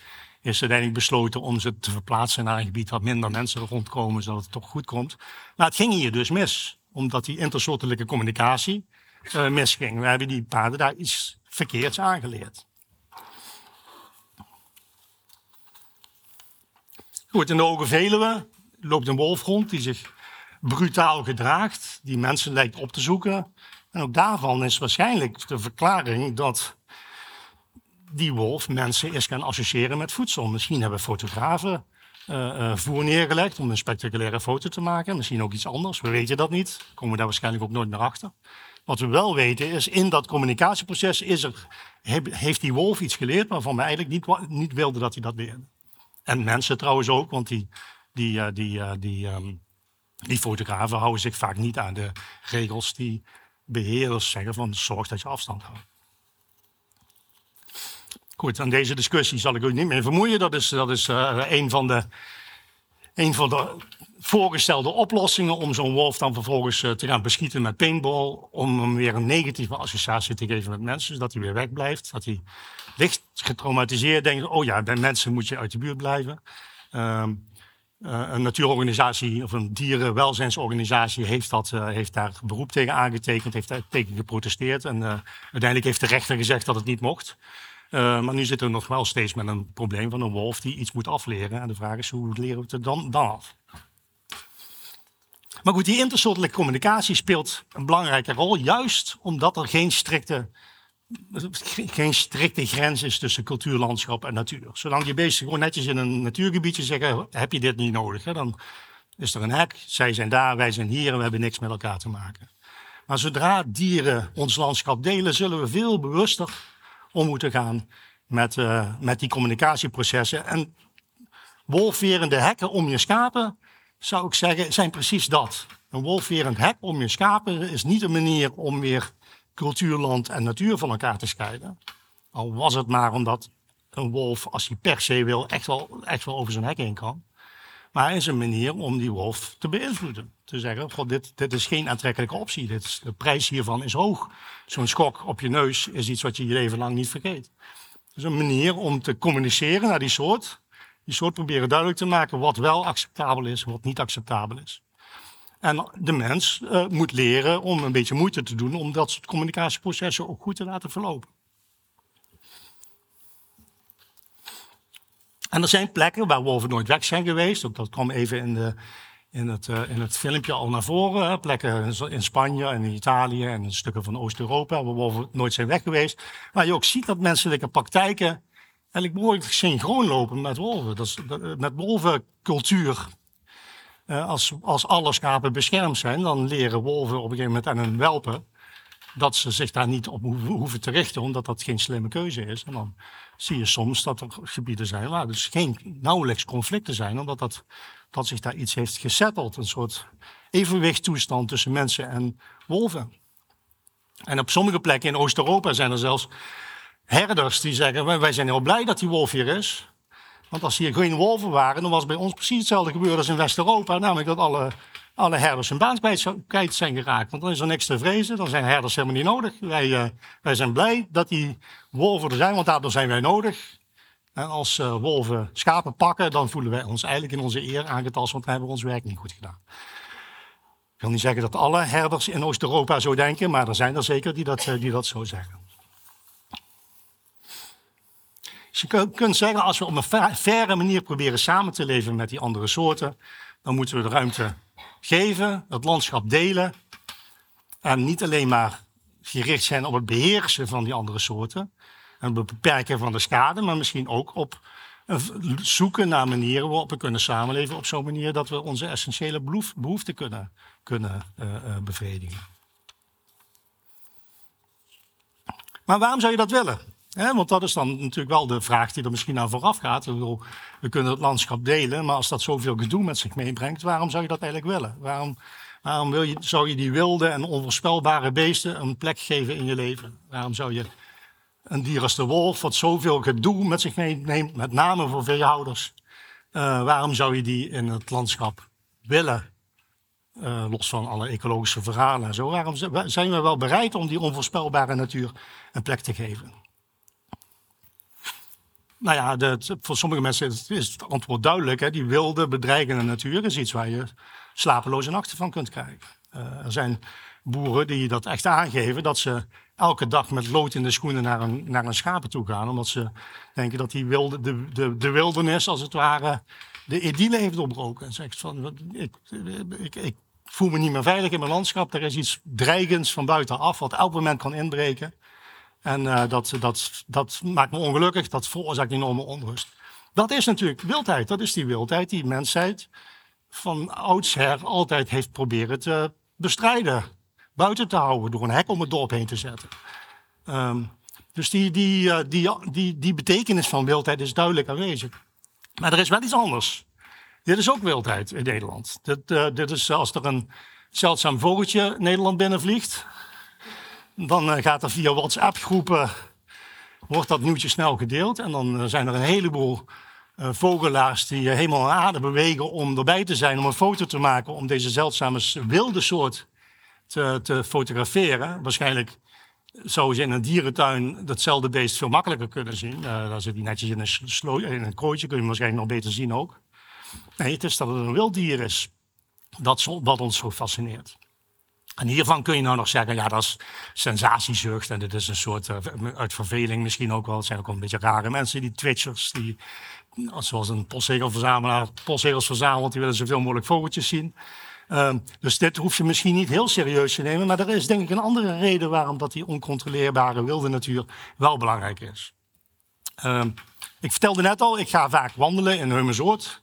is uiteindelijk besloten om ze te verplaatsen naar een gebied waar minder mensen rondkomen, zodat het toch goed komt. Maar het ging hier dus mis, omdat die intersoortelijke communicatie uh, misging. We hebben die paden daar iets verkeerds aangeleerd. Goed, in de Ogen Veluwe loopt een wolf rond die zich brutaal gedraagt, die mensen lijkt op te zoeken. En ook daarvan is waarschijnlijk de verklaring dat die wolf mensen is gaan associëren met voedsel. Misschien hebben fotografen uh, voer neergelegd om een spectaculaire foto te maken. Misschien ook iets anders. We weten dat niet. Komen we daar waarschijnlijk ook nooit naar achter. Wat we wel weten is, in dat communicatieproces is er, heeft die wolf iets geleerd waarvan we eigenlijk niet, niet wilden dat hij dat leerde. En mensen trouwens ook, want die, die, uh, die, uh, die um, die fotografen houden zich vaak niet aan de regels die beheerders zeggen van zorg dat je afstand houdt. Goed, aan deze discussie zal ik u niet meer vermoeien. Dat is, dat is uh, een, van de, een van de voorgestelde oplossingen om zo'n wolf dan vervolgens uh, te gaan beschieten met paintball. Om hem weer een negatieve associatie te geven met mensen, zodat hij weer wegblijft. Dat hij licht getraumatiseerd denkt, oh ja, bij mensen moet je uit de buurt blijven. Uh, uh, een natuurorganisatie of een dierenwelzijnsorganisatie heeft, dat, uh, heeft daar beroep tegen aangetekend, heeft daar tegen geprotesteerd. En uh, uiteindelijk heeft de rechter gezegd dat het niet mocht. maar nu zitten we nog wel steeds met een probleem van een wolf die iets moet afleren. En de vraag is, hoe leren we het er dan, dan af? Maar goed, die intersoortelijke communicatie speelt een belangrijke rol, juist omdat er geen strikte, geen strikte grens is tussen cultuur, landschap en natuur. Zolang je bezig gewoon netjes in een natuurgebiedje zeggen, heb je dit niet nodig. Hè? Dan is er een hek, zij zijn daar, wij zijn hier en we hebben niks met elkaar te maken. Maar zodra dieren ons landschap delen, zullen we veel bewuster om moeten gaan met, uh, met die communicatieprocessen. En wolfverende hekken om je schapen, zou ik zeggen, zijn precies dat. Een wolfverend hek om je schapen is niet een manier om weer cultuur, land en natuur van elkaar te scheiden. Al was het maar omdat een wolf, als hij per se wil, echt wel, echt wel over zijn hek heen kan. Maar is een manier om die wolf te beïnvloeden. Te zeggen, God, dit, dit is geen aantrekkelijke optie. Dit is, de prijs hiervan is hoog. Zo'n schok op je neus is iets wat je je leven lang niet vergeet. Is een manier om te communiceren naar die soort. Die soort proberen duidelijk te maken wat wel acceptabel is wat niet acceptabel is. En de mens uh, moet leren om een beetje moeite te doen om dat soort communicatieprocessen ook goed te laten verlopen. En er zijn plekken waar wolven nooit weg zijn geweest. Ook dat kwam even in, de, in, het, uh, in het filmpje al naar voren. Hè. Plekken in Spanje en in Italië en stukken van Oost-Europa waar wolven nooit zijn weg geweest. Waar je ook ziet dat menselijke praktijken eigenlijk behoorlijk synchroon lopen met wolven. Dat is, dat, met wolvencultuur. Uh, als, als alle schapen beschermd zijn, dan leren wolven op een gegeven moment aan hun welpen dat ze zich daar niet op hoeven te richten, omdat dat geen slimme keuze is. En dan zie je soms dat er gebieden zijn waar dus geen nauwelijks conflicten zijn, omdat dat, dat zich daar iets heeft gesetteld. Een soort evenwichttoestand tussen mensen en wolven. En op sommige plekken in Oost-Europa zijn er zelfs herders die zeggen: Wij zijn heel blij dat die wolf hier is. Want als hier geen wolven waren, dan was bij ons precies hetzelfde gebeurd als in West-Europa. Namelijk dat alle alle herders hun baan kwijt zijn geraakt. Want dan is er niks te vrezen, dan zijn herders helemaal niet nodig. Wij, uh, wij zijn blij dat die wolven er zijn, want daardoor zijn wij nodig. En als uh, wolven schapen pakken, dan voelen wij ons eigenlijk in onze eer aangetast, want we hebben ons werk niet goed gedaan. Ik wil niet zeggen dat alle herders in Oost-Europa zo denken, maar er zijn er zeker die dat, uh, die dat zo zeggen. Dus je kunt zeggen, als we op een verre manier proberen samen te leven met die andere soorten, dan moeten we de ruimte geven, het landschap delen. En niet alleen maar gericht zijn op het beheersen van die andere soorten. En het beperken van de schade, maar misschien ook op zoeken naar manieren waarop we kunnen samenleven op zo'n manier dat we onze essentiële behoeften kunnen, kunnen uh, uh, bevredigen. Maar waarom zou je dat willen? Want dat is dan natuurlijk wel de vraag die er misschien aan vooraf gaat. we kunnen het landschap delen, maar als dat zoveel gedoe met zich meebrengt, waarom zou je dat eigenlijk willen? Waarom, waarom wil je, zou je die wilde en onvoorspelbare beesten een plek geven in je leven? Waarom zou je een dier als de wolf, wat zoveel gedoe met zich meeneemt, met name voor veehouders, uh, waarom zou je die in het landschap willen? Uh, los van alle ecologische verhalen en zo. Waarom zijn we wel bereid om die onvoorspelbare natuur een plek te geven? Nou ja, voor sommige mensen is het antwoord duidelijk. Hè. Die wilde, bedreigende natuur is iets waar je slapeloze nachten van kunt krijgen. Uh, er zijn boeren die dat echt aangeven, dat ze elke dag met lood in de schoenen naar een, naar een schapen toe gaan. Omdat ze denken dat die wilde, de, de, de wildernis, als het ware, de idylle heeft doorbroken. En zegt van, ik, ik, ik voel me niet meer veilig in mijn landschap. Er is iets dreigends van buitenaf, wat elk moment kan inbreken. En uh, dat, dat, dat maakt me ongelukkig, dat veroorzaakt enorme onrust. Dat is natuurlijk wildheid, dat is die wildheid die mensheid van oudsher altijd heeft proberen te bestrijden. Buiten te houden, door een hek om het dorp heen te zetten. Um, dus die, die, uh, die, die, die betekenis van wildheid is duidelijk aanwezig. Maar er is wel iets anders. Dit is ook wildheid in Nederland. Dit, uh, dit is als er een zeldzaam vogeltje Nederland binnenvliegt dan eh, gaat er via WhatsApp-groepen, wordt dat nieuwtje snel gedeeld. En dan eh, zijn er een heleboel uh, vogelaars die helemaal aan aarde bewegen om erbij te zijn, om een foto te maken, om deze zeldzame wilde soort te, te fotograferen. Waarschijnlijk zou je in een dierentuin datzelfde beest veel makkelijker kunnen zien. Daar zit hij netjes in een, in een kooitje, kun je hem waarschijnlijk nog beter zien ook. Nee, het is dat het een wild dier is. Dat wat ons zo fascineert. En hiervan kun je nou nog zeggen, ja, dat is sensatiezucht en dit is een soort uh, uit verveling misschien ook wel. Het zijn ook wel een beetje rare mensen, die twitchers, die zoals een postzegelverzamelaar postzegels verzamelt, die willen zoveel mogelijk vogeltjes zien. Ehm, dus dit hoef je misschien niet heel serieus te nemen. Maar er is denk ik een andere reden waarom dat die oncontroleerbare wilde natuur wel belangrijk is. Ehm, ik vertelde net al, ik ga vaak wandelen in Heumensoort.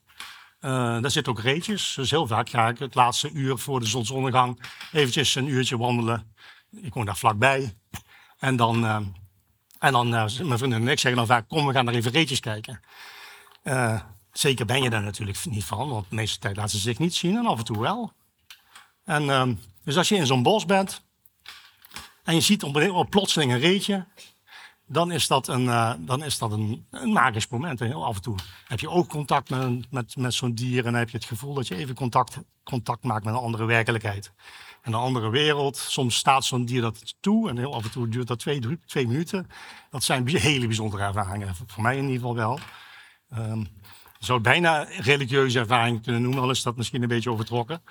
Uh, daar zitten ook reetjes. Dus heel vaak ga ik het laatste uur voor de zonsondergang eventjes een uurtje wandelen. Ik woon daar vlakbij. En dan, uh, en dan uh, mijn vrienden en ik zeggen dan vaak, kom we gaan naar even reetjes kijken. zeker ben je daar natuurlijk niet van, want de meeste tijd laten ze zich niet zien en af en toe wel. En, ehm, dus als je in zo'n bos bent en je ziet op, op plotseling een reetje, dan is dat een, uh, dan is dat een, een magisch moment. heel af en toe heb je ook contact met, met, met zo'n dier en dan heb je het gevoel dat je even contact, contact maakt met een andere werkelijkheid. En een andere wereld. Soms staat zo'n dier dat toe en heel af en toe duurt dat twee, drie, twee minuten. Dat zijn hele bijzondere ervaringen, voor mij in ieder geval wel. Um, zou het bijna religieuze ervaring kunnen noemen, al is dat misschien een beetje overtrokken.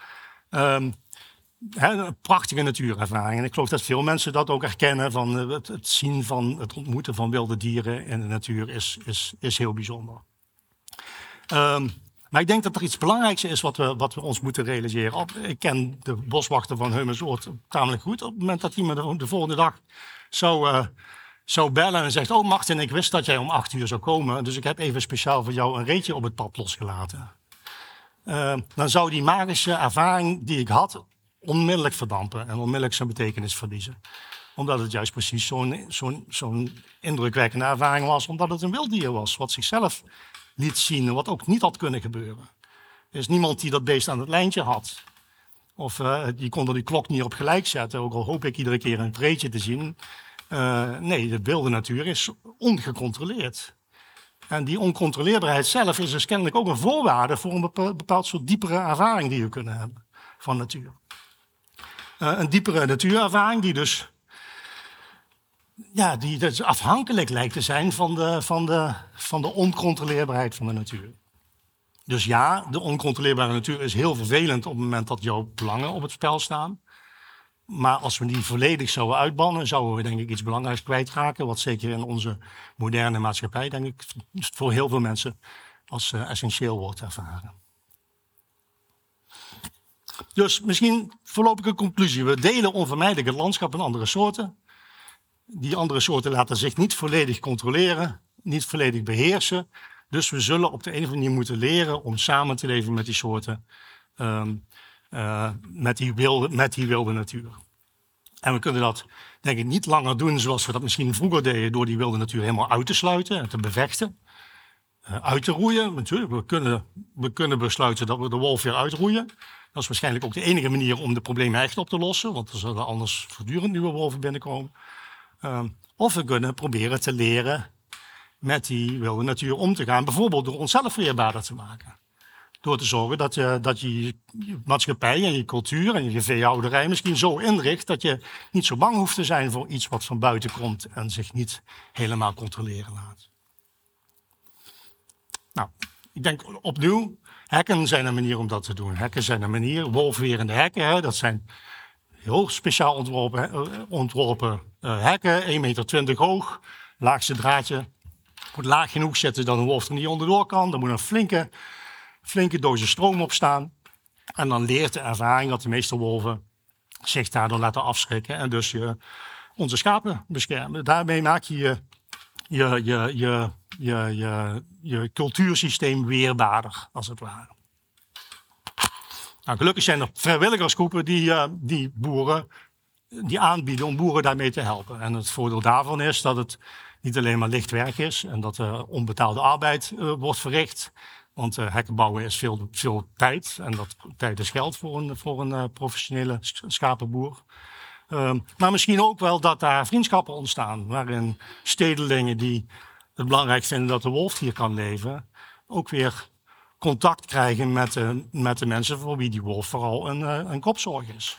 Um, een prachtige natuurervaring. En ik geloof dat veel mensen dat ook herkennen. Van eh, het, zien van het ontmoeten van wilde dieren in de natuur is, is, is heel bijzonder. Um, maar ik denk dat er iets belangrijks is wat we, wat we ons moeten realiseren. Ik ken de boswachter van Heumensoort tamelijk goed. Op het moment dat hij me de, volgende dag zou, uh, zou bellen en zegt... Oh Martin, ik wist dat jij om acht uur zou komen. Dus ik heb even speciaal voor jou een reetje op het pad losgelaten. Uh, dan zou die magische ervaring die ik had onmiddellijk verdampen en onmiddellijk zijn betekenis verliezen. Omdat het juist precies zo'n indrukwekkende ervaring was, omdat het een wilddier was, wat zichzelf liet zien en wat ook niet had kunnen gebeuren. Er is niemand die dat beest aan het lijntje had. Of uh, die kon er die klok niet op gelijk zetten, ook al hoop ik iedere keer een treetje te zien. Uh, nee, de wilde natuur is ongecontroleerd. En die oncontroleerbaarheid zelf is dus kennelijk ook een voorwaarde voor een bepaald soort diepere ervaring die we kunnen hebben van natuur. Uh, een diepere natuurervaring die dus, ja, die dus afhankelijk lijkt te zijn van de, van, de, van de oncontroleerbaarheid van de natuur. Dus ja, de oncontroleerbare natuur is heel vervelend op het moment dat jouw belangen op het spel staan. Maar als we die volledig zouden uitbannen, zouden we denk ik iets belangrijks kwijtraken. Wat zeker in onze moderne maatschappij, denk ik, voor heel veel mensen als uh, essentieel wordt ervaren. Dus misschien voorlopige conclusie. We delen onvermijdelijk het landschap in andere soorten. Die andere soorten laten zich niet volledig controleren, niet volledig beheersen. Dus we zullen op de een of andere manier moeten leren om samen te leven met die soorten, um, uh, met, die wilde, met die wilde natuur. En we kunnen dat denk ik niet langer doen zoals we dat misschien vroeger deden, door die wilde natuur helemaal uit te sluiten en te bevechten. Uh, uit te roeien. Natuurlijk, we kunnen, we kunnen besluiten dat we de wolf weer uitroeien. Dat is waarschijnlijk ook de enige manier om de problemen echt op te lossen, want er zullen anders voortdurend nieuwe wolven binnenkomen. Uh, of we kunnen proberen te leren met die wilde natuur om te gaan, bijvoorbeeld door onszelf weerbaarder te maken. Door te zorgen dat je, dat je je maatschappij en je cultuur en je veehouderij misschien zo inricht dat je niet zo bang hoeft te zijn voor iets wat van buiten komt en zich niet helemaal controleren laat. Nou, ik denk opnieuw, Hekken zijn een manier om dat te doen. Hekken zijn een manier, wolfwerende hekken, hè, dat zijn heel speciaal ontworpen, eh, ontworpen uh, hekken, 1,20 meter hoog, laagste draadje. Moet laag genoeg zetten dat een wolf er niet onderdoor kan. Er moet een flinke, flinke dosis stroom op staan. En dan leert de ervaring dat de meeste wolven zich daardoor laten afschrikken en dus je, onze schapen beschermen. Daarmee maak je je, je, je, je je, je, je cultuursysteem weerbaarder, als het ware. Nou, gelukkig zijn er vrijwilligersgroepen die, uh, die boeren die aanbieden om boeren daarmee te helpen. En het voordeel daarvan is dat het niet alleen maar licht werk is en dat er onbetaalde arbeid uh, wordt verricht. Want uh, hekken bouwen is veel, veel tijd en dat tijd is geld voor een, voor een professionele schapenboer. Ehm, maar misschien ook wel dat daar vriendschappen ontstaan, waarin stedelingen die het belangrijk vinden dat de wolf hier kan leven, ook weer contact krijgen met de, met de mensen voor wie die wolf vooral een, eh, een kopzorg is.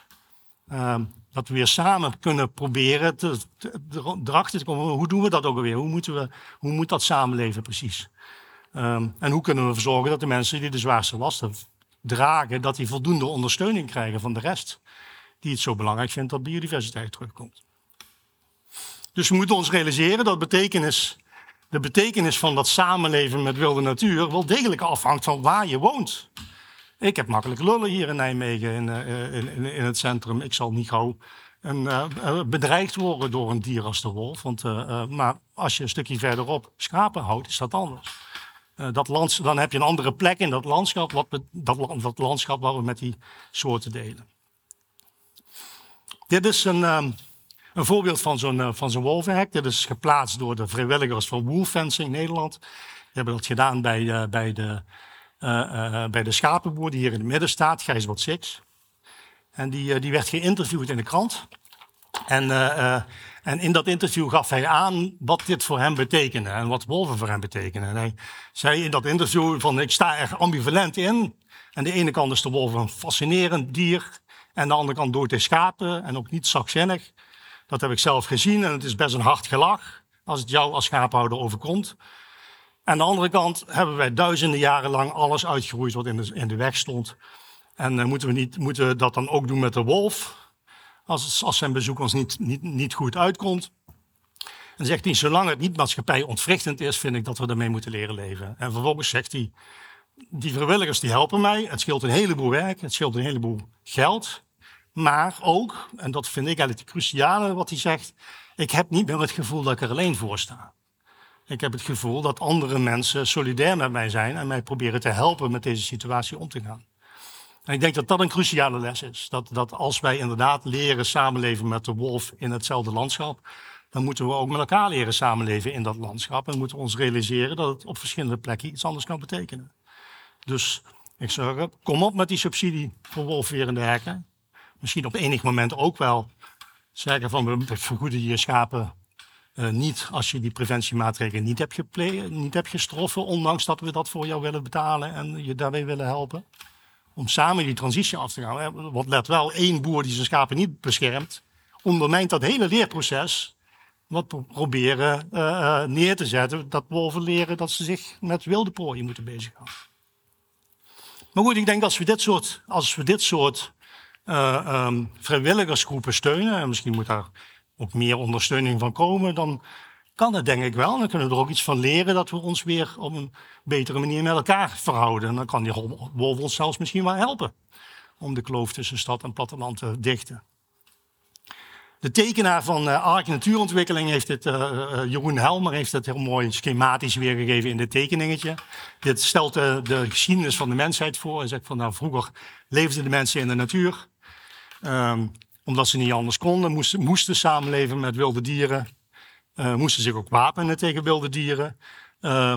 Ehm, dat we weer samen kunnen proberen te, te, erachter te komen, hoe doen we dat ook alweer? Hoe, moeten we, hoe moet dat samenleven precies? Um, en hoe kunnen we ervoor zorgen dat de mensen die de zwaarste lasten dragen, dat die voldoende ondersteuning krijgen van de rest, die het zo belangrijk vindt dat biodiversiteit terugkomt. Dus we moeten ons realiseren dat betekenis de betekenis van dat samenleven met wilde natuur wel degelijk afhangt van waar je woont. Ik heb makkelijk lullen hier in Nijmegen in, uh, in, in, in, het centrum. Ik zal niet gauw een, uh, bedreigd worden door een dier als de wolf. Want, maar als je een stukje verderop schapen houdt, is dat anders. dat lands, dan heb je een andere plek in dat landschap, wat dat landschap waar we met die soorten delen. Dit is een, um, een voorbeeld van zo'n van zo'n wolvenhek. Dit is geplaatst door de vrijwilligers van Wolf Fencing Nederland. Die hebben dat gedaan bij, bij de uh, bij de schapenboer die hier in het midden staat, Gijsbert Six. En die, die werd geïnterviewd in de krant. En, en in dat interview gaf hij aan wat dit voor hem betekende en wat wolven voor hem betekenen. En hij zei in dat interview van ik sta er ambivalent in. Aan de ene kant is de wolf een fascinerend dier. En aan de andere kant dood hij schapen en ook niet zachtzinnig. Dat heb ik zelf gezien en het is best een hard gelach als het jou als schaaphouder overkomt. Aan de andere kant hebben wij duizenden jaren lang alles uitgeroeid wat in de, in de weg stond. En uh, moeten, we niet, moeten dat dan ook doen met de wolf? Als, als zijn bezoek ons niet, niet, niet goed uitkomt. En zegt hij, zolang het niet maatschappij ontwrichtend is, vind ik dat we ermee moeten leren leven. En vervolgens zegt hij, die vrijwilligers die helpen mij. Het scheelt een heleboel werk, het scheelt een heleboel geld. Maar ook, en dat vind ik eigenlijk het cruciale wat hij zegt, ik heb niet meer het gevoel dat ik er alleen voor sta. Ik heb het gevoel dat andere mensen solidair met mij zijn en mij proberen te helpen met deze situatie om te gaan. En ik denk dat dat een cruciale les is. Dat, dat als wij inderdaad leren samenleven met de wolf in hetzelfde landschap, dan moeten we ook met elkaar leren samenleven in dat landschap. En moeten we ons realiseren dat het op verschillende plekken iets anders kan betekenen. Dus ik zeg, kom op met die subsidie voor wolfwerende hekken. Misschien op enig moment ook wel zeggen van we vergoeden je schapen uh, niet als je die preventiemaatregelen niet hebt, gepleegd, niet hebt gestroffen, ondanks dat we dat voor jou willen betalen en je daarbij willen helpen. Om samen die transitie af te gaan. Want let wel, één boer die zijn schapen niet beschermt, ondermijnt dat hele leerproces. Wat we proberen uh, neer te zetten, dat wolven leren dat ze zich met wilde prooien moeten bezighouden. Maar goed, ik denk dat als we dit soort, als we dit soort uh, um, vrijwilligersgroepen steunen, en misschien moet daar ook meer ondersteuning van komen, dan kan het denk ik wel. Dan kunnen we er ook iets van leren dat we ons weer op een betere manier met elkaar verhouden. En dan kan die wolf ons zelfs misschien wel helpen om de kloof tussen stad en platteland te dichten. De tekenaar van uh, Ark Natuurontwikkeling heeft het, uh, Jeroen Helmer heeft het heel mooi schematisch weergegeven in dit tekeningetje. Dit stelt de, de geschiedenis van de mensheid voor. Hij zegt van nou, vroeger leefden de mensen in de natuur. Um, omdat ze niet anders konden, moesten, moesten samenleven met wilde dieren. Uh, moesten zich ook wapenen tegen wilde dieren. Uh,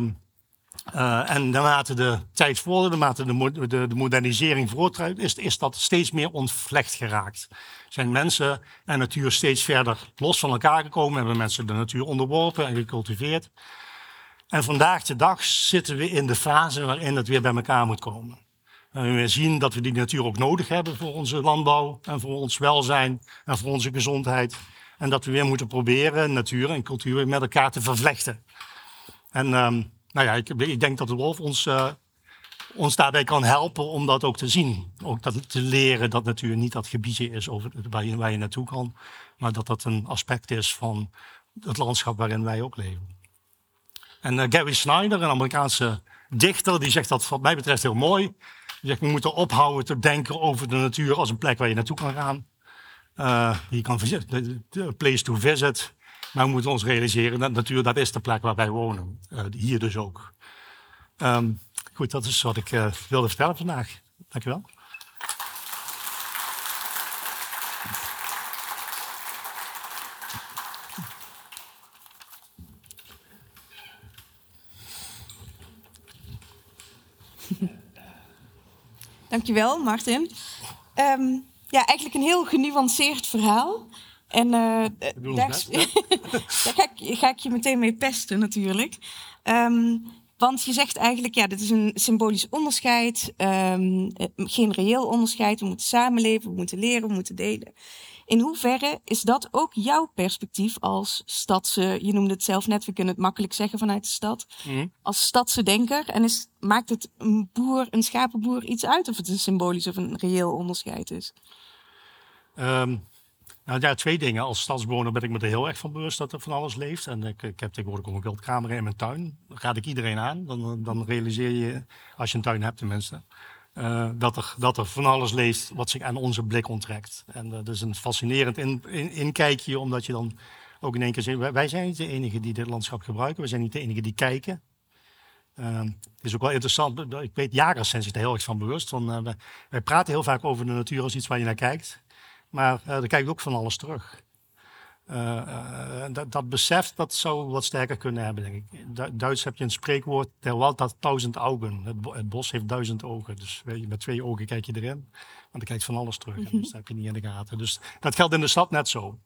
uh, en naarmate de tijd vorderde, naarmate de, de, de modernisering voortruidt, is, is dat steeds meer ontvlecht geraakt. Zijn mensen en natuur steeds verder los van elkaar gekomen, hebben mensen de natuur onderworpen en gecultiveerd. En vandaag de dag zitten we in de fase waarin het weer bij elkaar moet komen. En we zien dat we die natuur ook nodig hebben voor onze landbouw en voor ons welzijn en voor onze gezondheid. En dat we weer moeten proberen natuur en cultuur met elkaar te vervlechten. En um, nou ja, ik, ik, denk dat de wolf ons, uh, ons daarbij kan helpen om dat ook te zien. Ook dat, te leren dat natuur niet dat gebiedje is waar, je, naartoe kan. Maar dat dat een aspect is van het landschap waarin wij ook leven. En uh, Gary Snyder, een Amerikaanse dichter, die zegt dat wat mij betreft heel mooi. We moeten ophouden te denken over de natuur als een plek waar je naartoe kan gaan. Uh, je kan place to visit. Maar we moeten ons realiseren dat natuur, dat is de plek waar wij wonen. Uh, hier dus ook. Um, goed, dat is wat ik uh, wilde vertellen vandaag. Dankjewel. Dankjewel, Martin. Um, ja, eigenlijk een heel genuanceerd verhaal. En uh, daar, daar ga, ik, ga, ik, je meteen mee pesten, natuurlijk. Um, want je zegt eigenlijk, ja, dit is een symbolisch onderscheid, um, geen reëel onderscheid. We moeten samenleven, we moeten leren, we moeten delen. In hoeverre is dat ook jouw perspectief als stadse, je noemde het zelf net, we kunnen het makkelijk zeggen vanuit de stad, mm. als stadse denker? En is, maakt het een boer, een schapenboer iets uit of het een symbolisch of een reëel onderscheid is? Um, nou ja, twee dingen. Als stadsbewoner ben ik me er heel erg van bewust dat er van alles leeft. En ik, ik heb tegenwoordig ook een wildkamer in mijn tuin. Dat raad ik iedereen aan. Dan, dan realiseer je, als je een tuin hebt tenminste, eh, dat, er, dat er van alles leest wat zich aan onze blik onttrekt. En dat is een fascinerend in, in, inkijkje, omdat je dan ook in één keer zegt... wij- zijn niet de enigen die dit landschap gebruiken. We zijn niet de enigen die kijken. Eh, het is ook wel interessant. Ik weet, jagers zijn zich er heel erg van bewust. Van, eh, wij, praten heel vaak over de natuur als iets waar je naar kijkt. Maar daar kijk ook van alles terug. Uh, uh, dat, dat besef dat zou wat sterker kunnen hebben, denk ik. Du Duits heb je een spreekwoord, der Wald had duizend ogen. Het, bo het, bos heeft duizend ogen. Dus weet je, met twee ogen kijk je erin. Want dan kijkt van alles terug. Mm -hmm. Dus dat heb je niet in de gaten. Dus dat geldt in de stad net zo.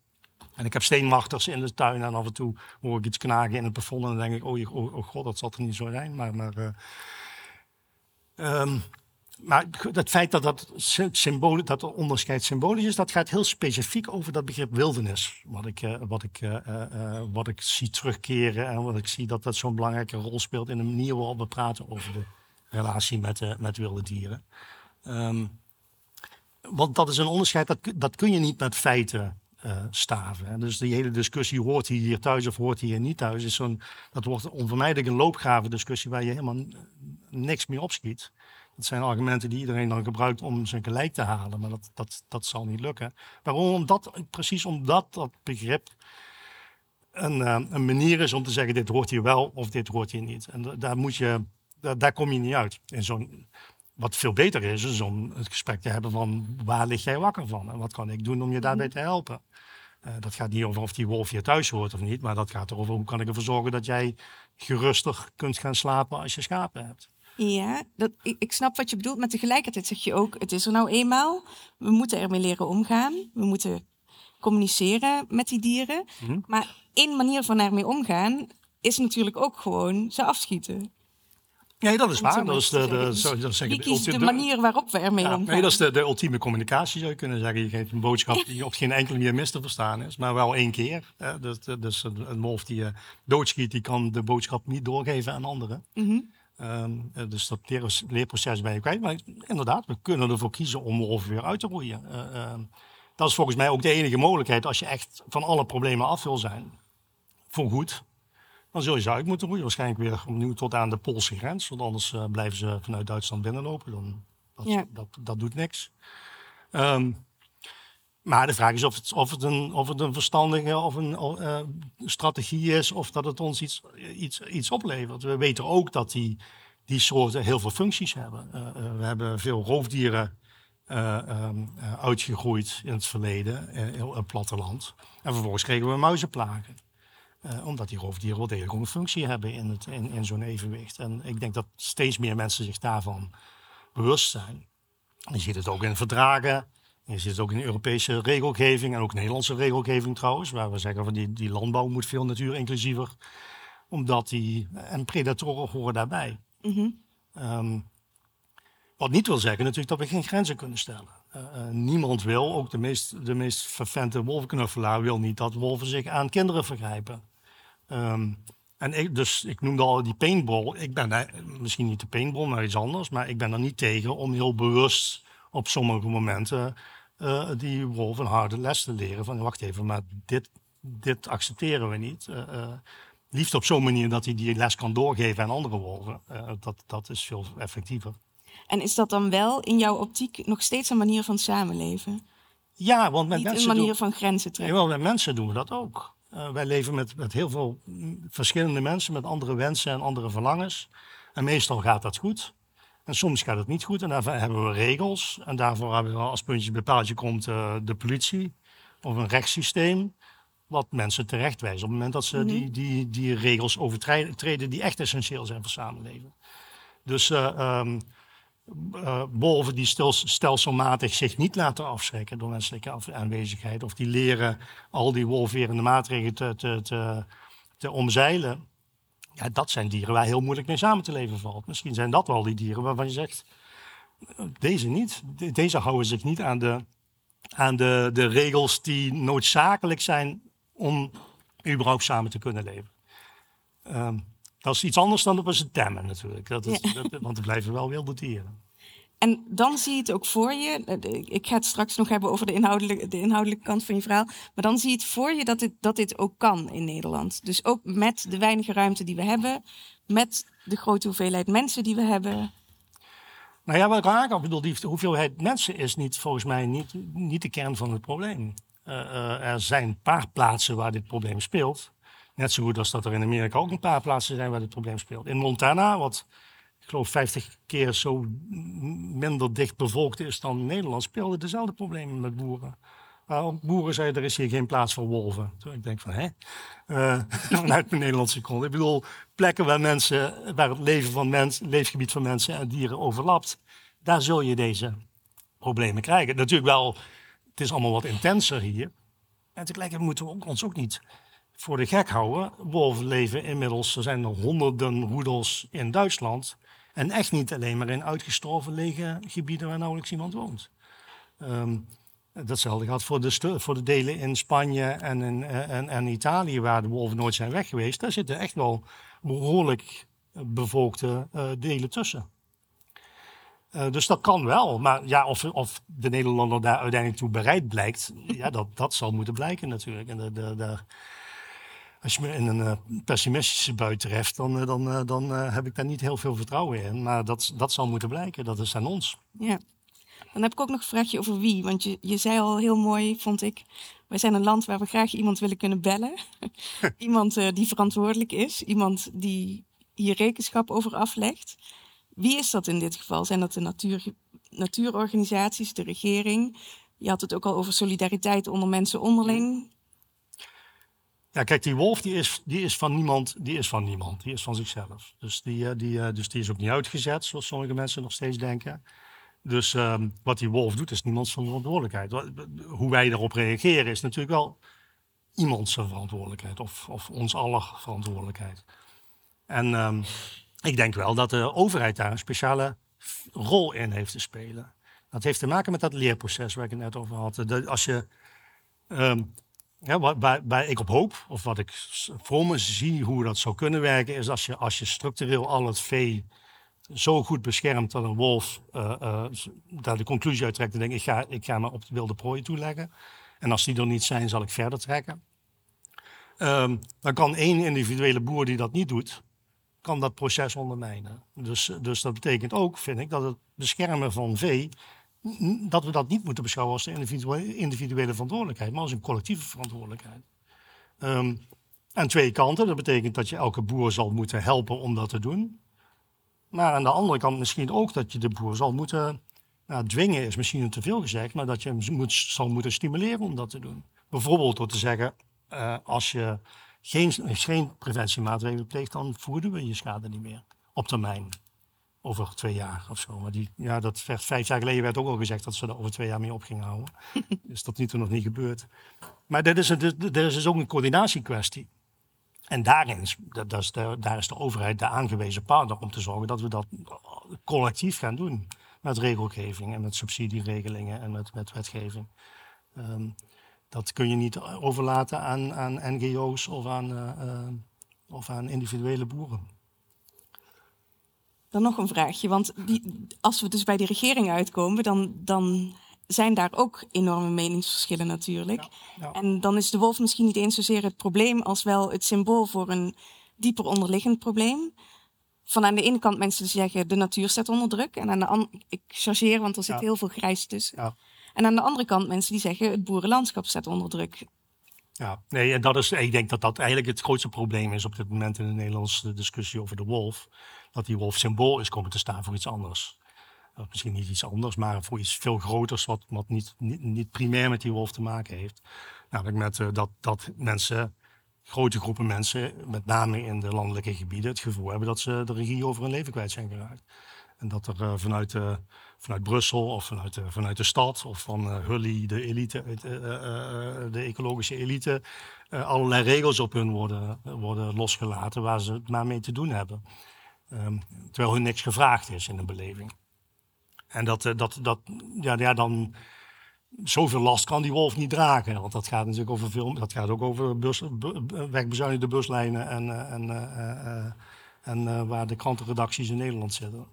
En ik heb steenwachters in de tuin en af en toe hoor ik iets knagen in het plafond. En dan denk ik, oh, oh, oh god, dat zal er niet zo zijn. Maar, maar uh, um, maar het feit dat dat, symbool, dat onderscheid symbolisch is, dat gaat heel specifiek over dat begrip wildernis. Wat ik, uh, wat ik, uh, uh, wat ik zie terugkeren en wat ik zie dat dat zo'n belangrijke rol speelt in de manier waarop we praten over de relatie met, met wilde dieren. Um, want dat is een onderscheid, dat, dat kun je niet met feiten staven. Dus die hele discussie, hoort hij hier thuis of hoort hij hier niet thuis, is zo'n, dat wordt onvermijdelijk een loopgraven discussie waar je helemaal niks meer opschiet. Dat zijn argumenten die iedereen dan gebruikt om zijn gelijk te halen, maar dat, dat, dat zal niet lukken. Waarom? Omdat, precies omdat dat begrip een, uh, een manier is om te zeggen: dit hoort hier wel of dit hoort hier niet. En daar, moet je, daar, daar kom je niet uit. In zo'n, wat veel beter is, is om het gesprek te hebben van waar lig jij wakker van en wat kan ik doen om je daarbij te helpen. Uh, dat gaat niet over of die wolf hier thuis hoort of niet, maar dat gaat erover hoe kan ik ervoor zorgen dat jij gerustig kunt gaan slapen als je schapen hebt. Ja, dat, ik, ik, snap wat je bedoelt, maar tegelijkertijd zeg je ook, het is er nou eenmaal. We moeten ermee leren omgaan. We moeten communiceren met die dieren. Mhm. Mm -hmm. Maar één manier van ermee omgaan is natuurlijk ook gewoon ze afschieten. Nee, dat is waar. Dat is de, de, zo, dat wie kiest de, de manier waarop we ermee ja, omgaan? Nee, dat is de, de ultieme communicatie, zou je kunnen zeggen. Je geeft een boodschap die op geen enkele manier mis te verstaan is, maar wel één keer. Hè. Dus, dus een, een wolf die je doodschiet, die kan de boodschap niet doorgeven aan anderen. Mm -hmm. Um, dus dat leerproces ben je kwijt. Maar inderdaad, we kunnen ervoor kiezen om wolven weer uit te roeien. Uh, uh, dat is volgens mij ook de enige mogelijkheid als je echt van alle problemen af wil zijn. Voor goed. Dan zul je ze uit moeten roeien. Waarschijnlijk weer opnieuw tot aan de Poolse grens. Want anders uh, blijven ze vanuit Duitsland binnenlopen. Dan, dat, ja. dat, dat, doet niks. Um, maar de vraag is of het, of een, of verstandige of een uh, strategie is, of dat het ons iets, iets, iets oplevert. We weten ook dat die, die soorten heel veel functies hebben. Uh, uh, we hebben veel roofdieren um, uitgegroeid in het verleden, in het platteland. En vervolgens kregen we muizenplagen. omdat die roofdieren wel degelijk een functie hebben in, in, in zo'n evenwicht. En ik denk dat steeds meer mensen zich daarvan bewust zijn. Je ziet het ook in verdragen. Je ziet het ook in de Europese regelgeving en ook Nederlandse regelgeving trouwens, waar we zeggen van die, die landbouw moet veel natuurinclusiever, omdat die en predatoren horen daarbij. Mm -hmm. um, wat niet wil zeggen natuurlijk dat we geen grenzen kunnen stellen. Uh, uh, niemand wil, ook de meest, de meest vervente wolvenknuffelaar wil niet dat wolven zich aan kinderen vergrijpen. Um, en ik, dus ik noemde al die paintball. Ik ben daar, misschien niet de paintball, maar iets anders, maar ik ben er niet tegen om heel bewust op sommige momenten uh, die wolf een harde les te leren. Van wacht even, maar dit, dit accepteren we niet. Uh, liefst op zo'n manier dat hij die les kan doorgeven aan andere wolven. dat, dat is veel effectiever. En is dat dan wel in jouw optiek nog steeds een manier van samenleven? Ja, want met niet mensen. een manier doen, van grenzen trekken. Jawel, met mensen doen we dat ook. wij leven met, met heel veel verschillende mensen met andere wensen en andere verlangens. En meestal gaat dat goed. En soms gaat het niet goed en daarvoor hebben we regels. En daarvoor hebben we als puntje bij paaltje komt uh, de politie of een rechtssysteem. Wat mensen terechtwijzen op het moment dat ze Mhm. die, die, die regels overtreden die echt essentieel zijn voor samenleven. Dus uh, um, uh, wolven die stel, stelselmatig zich niet laten afschrikken door menselijke af- aanwezigheid. Of die leren al die wolverende maatregelen te, te, te, te omzeilen. Ja, dat zijn dieren waar heel moeilijk mee samen te leven valt. Misschien zijn dat wel die dieren waarvan je zegt, deze niet. De- Deze houden zich niet aan de, aan de, de regels die noodzakelijk zijn om überhaupt samen te kunnen leven. Ehm, dat is iets anders dan op een temmen natuurlijk. Dat is, Ja. dat- want er blijven wel wilde dieren. En dan zie je het ook voor je. eh, Ik ga het straks nog hebben over de inhoudelijke, de inhoudelijke kant van je verhaal. Maar dan zie je het voor je dat dit, dat dit ook kan in Nederland. Dus ook met de weinige ruimte die we hebben. Met de grote hoeveelheid mensen die we hebben. Nou ja, wat ik aangaan, ik bedoel, die hoeveelheid mensen is niet, volgens mij niet, niet de kern van het probleem. Uh, uh, er zijn een paar plaatsen waar dit probleem speelt. Net zo goed als dat er in Amerika ook een paar plaatsen zijn waar dit probleem speelt. In Montana, wat geloof 50 keer zo minder dicht bevolkt is dan Nederland, speelden dezelfde problemen met boeren. Waarom boeren zeiden, er is hier geen plaats voor wolven. Toen ik denk van, hè? Vanuit mijn Nederlandse grond. Ik bedoel, plekken waar mensen, waar het leven van mens, leefgebied van mensen en dieren overlapt, daar zul je deze problemen krijgen. Natuurlijk wel, het is allemaal wat intenser hier. En tegelijkertijd moeten we ons ook niet voor de gek houden. Wolven leven inmiddels, er zijn er honderden roedels in Duitsland. En echt niet alleen maar in uitgestorven lege gebieden waar nauwelijks iemand woont. Um, Datzelfde geldt voor de, voor de delen in Spanje en in en, en Italië, waar de wolven nooit zijn weg geweest. Daar zitten echt wel behoorlijk bevolkte uh, delen tussen. Uh, dus dat kan wel. Maar ja, of, of de Nederlander daar uiteindelijk toe bereid blijkt, ja, dat, dat zal moeten blijken natuurlijk. En de, als je me in een uh, pessimistische bui treft, dan, dan, dan heb ik daar niet heel veel vertrouwen in. Maar dat, dat zal moeten blijken. Dat is aan ons. Ja. Dan heb ik ook nog een vraagje over wie. Want je, je zei al heel mooi, vond ik. Wij zijn een land waar we graag iemand willen kunnen bellen. iemand uh, die verantwoordelijk is. Iemand die hier rekenschap over aflegt. Wie is dat in dit geval? Zijn dat de natuur, natuurorganisaties, de regering? Je had het ook al over solidariteit onder mensen onderling. Ja, kijk, die wolf die is, die is van niemand, die is van niemand, die is van zichzelf. Dus die, eh, die, eh, dus die is ook niet uitgezet, zoals sommige mensen nog steeds denken. Dus ehm, wat die wolf doet, is niemands verantwoordelijkheid. Hoe wij daarop reageren, is natuurlijk wel iemands verantwoordelijkheid. Of, of ons aller verantwoordelijkheid. En ehm, ik denk wel dat de overheid daar een speciale rol in heeft te spelen. Dat heeft te maken met dat leerproces waar ik het net over had. als je, um, ja, waar, ik op hoop, of wat ik voor me zie hoe dat zou kunnen werken, is als je, als je structureel al het vee zo goed beschermd dat een wolf uh, uh, daar de conclusie uit trekt en denkt, ik ga, ik ga me op de wilde prooi toeleggen. En als die er niet zijn, zal ik verder trekken. Um, dan kan één individuele boer die dat niet doet, kan dat proces ondermijnen. Dus, dus dat betekent ook, vind ik, dat het beschermen van vee, dat we dat niet moeten beschouwen als de individuele, verantwoordelijkheid, maar als een collectieve verantwoordelijkheid. Um, aan twee kanten, dat betekent dat je elke boer zal moeten helpen om dat te doen. Maar aan de andere kant misschien ook dat je de boer zal moeten nou, dwingen, is misschien te veel gezegd, maar dat je hem moet, zal moeten stimuleren om dat te doen. Bijvoorbeeld door te zeggen, uh, als je geen, geen preventiemaatregelen pleegt, dan voeden we je schade niet meer op termijn. Over twee jaar of zo. Maar die, ja, dat werd, vijf jaar geleden werd ook al gezegd dat ze er over twee jaar mee op gingen houden. is tot nu toe nog niet gebeurd. Maar dit is, dit is dus ook een coördinatiekwestie. En daarin is, dat is de, daar is de overheid de aangewezen partner om te zorgen dat we dat collectief gaan doen. Met regelgeving en met subsidieregelingen en met, met wetgeving. Um, dat kun je niet overlaten aan, aan NGO's of aan, uh, uh, of aan individuele boeren. Dan nog een vraagje, want die, als we dus bij die regering uitkomen, dan, dan zijn daar ook enorme meningsverschillen natuurlijk. En dan is de wolf misschien niet eens zozeer het probleem als wel het symbool voor een dieper onderliggend probleem. Van aan de ene kant mensen die zeggen de natuur staat onder druk. En aan de andere, ik chargeer, want er zit heel veel grijs tussen. En aan de andere kant mensen die zeggen het boerenlandschap staat onder druk. Ja, nee, en dat is, ik denk dat dat eigenlijk het grootste probleem is op dit moment in de Nederlandse discussie over de wolf. Dat die wolf symbool is komen te staan voor iets anders misschien niet iets anders, maar voor iets veel groters, wat, wat niet, niet, niet primair met die wolf te maken heeft. Namelijk met uh, dat, dat mensen, grote groepen mensen, met name in de landelijke gebieden, het gevoel hebben dat ze de regie over hun leven kwijt zijn geraakt. En dat er uh, vanuit, uh, vanuit Brussel of vanuit, vanuit de stad of van Hully, de elite, de ecologische elite, allerlei regels op hun worden, worden losgelaten waar ze het maar mee te doen hebben. Um, terwijl hun niks gevraagd is in een beleving. En dat, eh, dat, dat ja, ja, dan zoveel last kan die wolf niet dragen. Want dat gaat natuurlijk over veel, dat gaat ook over bus, wegbezuinigde buslijnen en, uh, en, uh, en waar de krantenredacties in Nederland zitten.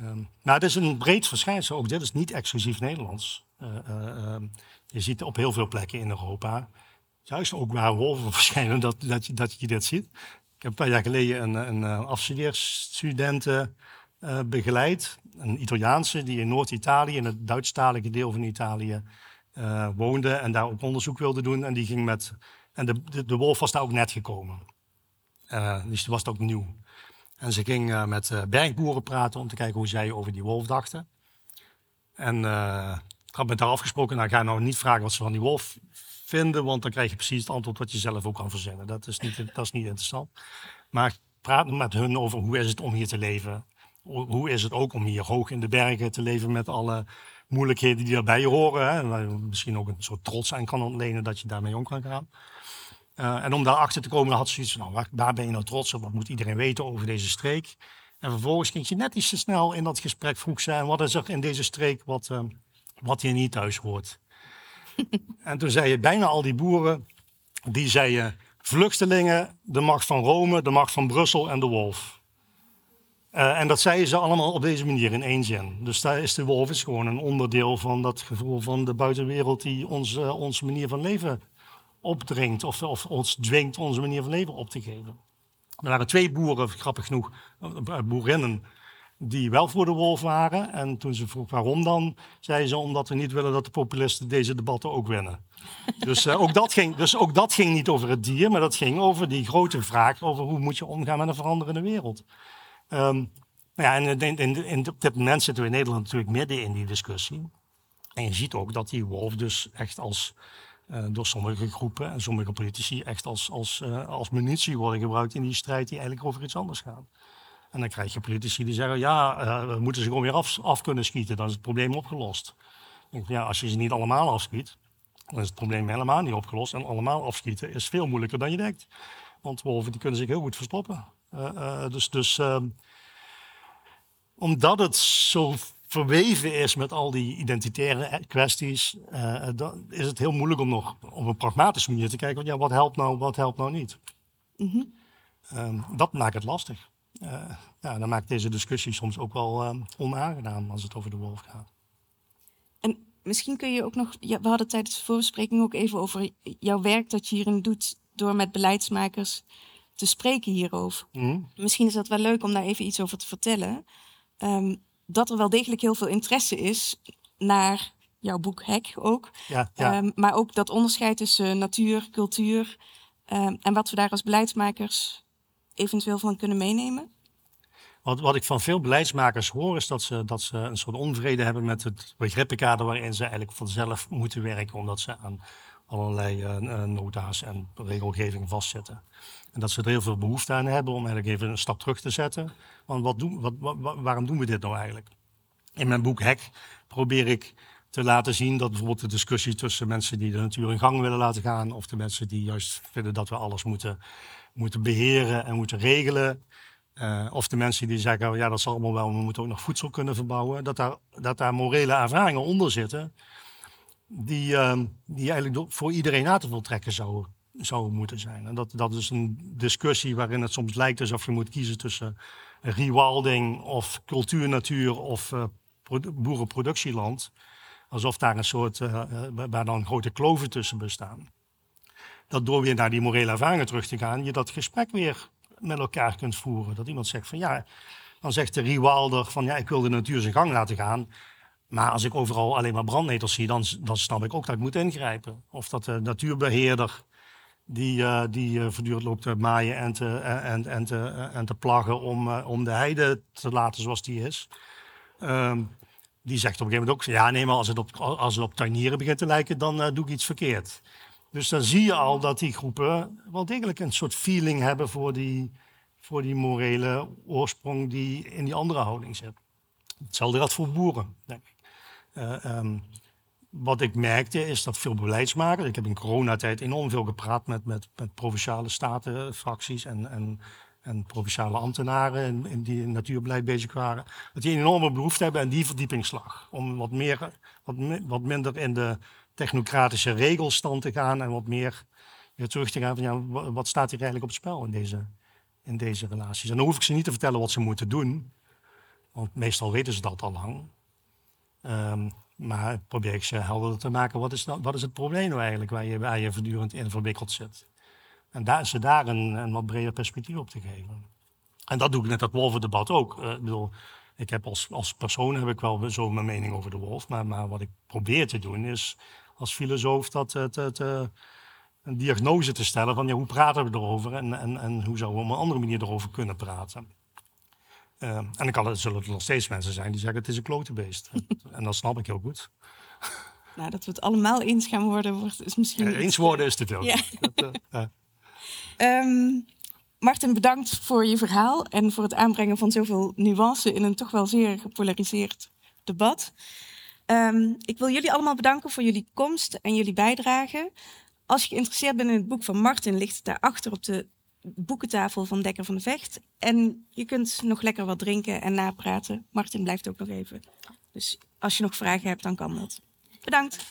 Um, nou, het is een breed verschijnsel. Ook dit is niet exclusief Nederlands. Um, je ziet op heel veel plekken in Europa, juist ook waar wolven verschijnen, dat, dat, je, dat je dit ziet. Ik heb een paar jaar geleden een, een afstudeerstudenten eh, begeleid. Een Italiaanse die in Noord-Italië, in het Duitsstalige deel van Italië, eh, woonde en daar ook onderzoek wilde doen. En die ging met. En de, de, de wolf was daar ook net gekomen. Dus die was ook nieuw. En ze ging met bergboeren praten om te kijken hoe zij over die wolf dachten. En ik had met haar afgesproken, nou ga nou niet vragen wat ze van die wolf vinden, want dan krijg je precies het antwoord wat je zelf ook kan verzinnen. Dat is niet, dat is niet interessant. Maar praat met hun over hoe is het om hier te leven. Hoe is het ook om hier hoog in de bergen te leven met alle moeilijkheden die daarbij horen. Hè? Waar je misschien ook een soort trots aan kan ontlenen dat je daarmee om kan gaan. Uh, en om daarachter te komen had ze iets van, nou, waar, ben je nou trots op? Wat moet iedereen weten over deze streek? En vervolgens ging je net iets te snel in dat gesprek. Vroeg ze, wat is er in deze streek wat, uh, wat hier niet thuis hoort? en toen zeiden bijna al die boeren, die zeiden vluchtelingen, de macht van Rome, de macht van Brussel en de wolf. Uh, en dat zeiden ze allemaal op deze manier in één zin. Dus daar is de wolf is gewoon een onderdeel van dat gevoel van de buitenwereld die ons, uh, onze manier van leven opdringt of, of ons dwingt onze manier van leven op te geven. Er waren twee boeren, grappig genoeg, eh, boerinnen, die wel voor de wolf waren. En toen ze vroeg waarom dan, zeiden ze omdat we niet willen dat de populisten deze debatten ook winnen. dus, uh, ook dat ging, dus ook dat ging niet over het dier, maar dat ging over die grote vraag over hoe moet je omgaan met een veranderende wereld. Um, ja, en in, in, in, op dit moment zitten we in Nederland natuurlijk midden in die discussie. En je ziet ook dat die wolf dus echt als uh, door sommige groepen en sommige politici echt als, als, uh, als munitie worden gebruikt in die strijd die eigenlijk over iets anders gaat. En dan krijg je politici die zeggen, ja, uh, we moeten ze gewoon weer af, af, kunnen schieten, dan is het probleem opgelost. Denk, ja, als je ze niet allemaal afschiet, dan is het probleem helemaal niet opgelost. En allemaal afschieten is veel moeilijker dan je denkt. Want wolven die kunnen zich heel goed verstoppen. dus dus ehm, omdat het zo verweven is met al die identitaire kwesties, uh, dan is het heel moeilijk om nog op een pragmatische manier te kijken. Ja, wat helpt nou, wat helpt nou niet? Mm -hmm. um, dat maakt het lastig. Uh, ja, dan maakt deze discussie soms ook wel uh, onaangenaam als het over de wolf gaat. En misschien kun je ook nog, ja, we hadden tijdens de voorbespreking ook even over jouw werk dat je hierin doet door met beleidsmakers te spreken hierover. Mm -hmm. Misschien is dat wel leuk om daar even iets over te vertellen. Um, dat er wel degelijk heel veel interesse is naar jouw boek Hek ook. Ja, ja. Um, maar ook dat onderscheid tussen natuur, cultuur um, en wat we daar als beleidsmakers eventueel van kunnen meenemen. Wat, wat ik van veel beleidsmakers hoor is dat ze, dat ze een soort onvrede hebben met het begrippenkader waarin ze eigenlijk vanzelf moeten werken, omdat ze aan allerlei uh, nota's en regelgeving vastzitten. En dat ze er heel veel behoefte aan hebben om eigenlijk even een stap terug te zetten. Want wat doen, wat, waarom doen we dit nou eigenlijk? In mijn boek Hek probeer ik te laten zien dat bijvoorbeeld de discussie tussen mensen die de natuur in gang willen laten gaan, of de mensen die juist vinden dat we alles moeten, moeten beheren en moeten regelen, uh, of de mensen die zeggen, ja dat zal allemaal wel, we moeten ook nog voedsel kunnen verbouwen, dat daar, dat daar morele ervaringen onder zitten, die, uh, die eigenlijk voor iedereen aan te voltrekken zouden zou moeten zijn. En dat, dat is een discussie waarin het soms lijkt alsof je moet kiezen tussen rewilding of cultuurnatuur of uh, boerenproductieland. Alsof daar een soort, uh, waar dan grote kloven tussen bestaan. Dat door weer naar die morele ervaringen terug te gaan, je dat gesprek weer met elkaar kunt voeren. Dat iemand zegt van ja, dan zegt de rewilder van ja, ik wil de natuur zijn gang laten gaan. Maar als ik overal alleen maar brandnetels zie, dan, dan snap ik ook dat ik moet ingrijpen. Of dat de natuurbeheerder die, uh, die uh, voortdurend loopt te maaien en te, en, en te, en te plaggen om, uh, om de heide te laten zoals die is. Um, die zegt op een gegeven moment ook, ja nee, maar als het op, als het op tuinieren begint te lijken, dan doe ik iets verkeerd. Dus dan zie je al dat die groepen wel degelijk een soort feeling hebben voor die, voor die morele oorsprong die in die andere houding zit. Hetzelfde geldt voor boeren, denk ik. Um, wat ik merkte is dat veel beleidsmakers. Ik heb in coronatijd enorm veel gepraat met, met, met provinciale statenfracties en, en, en provinciale ambtenaren in, in die in natuurbeleid bezig waren. Dat die een enorme behoefte hebben aan die verdiepingsslag. Om wat, meer, wat, wat minder in de technocratische regelstand te gaan en wat meer weer terug te gaan van ja, wat staat hier eigenlijk op het spel in deze, in deze relaties. En dan hoef ik ze niet te vertellen wat ze moeten doen, want meestal weten ze dat al lang. Um, maar probeer ik ze helder te maken, wat is, wat is het probleem nou eigenlijk waar je, waar je voortdurend in verwikkeld zit. En daar, ze daar een, een wat breder perspectief op te geven. En dat doe ik met dat wolvendebat ook. Uh, ik bedoel, Ik heb als, als persoon heb ik wel zo mijn mening over de wolf. Maar, maar wat ik probeer te doen is als filosoof dat te, te, een diagnose te stellen van ja, hoe praten we erover en, en, en hoe zouden we op een andere manier erover kunnen praten. Uh, en dan kan het, zullen er nog steeds mensen zijn die zeggen het is een klote beest. en dat snap ik heel goed. Nou, dat we het allemaal eens gaan worden, wordt, is misschien. Eens worden is te veel. Ja. Dat, uh, um, Martin, bedankt voor je verhaal en voor het aanbrengen van zoveel nuance in een toch wel zeer gepolariseerd debat. Um, ik wil jullie allemaal bedanken voor jullie komst en jullie bijdrage. Als je geïnteresseerd bent in het boek van Martin, ligt het daarachter op de boekentafel van Dekker van de Vecht. En je kunt nog lekker wat drinken en napraten. Martin blijft ook nog even. Dus als je nog vragen hebt, dan kan dat. Bedankt.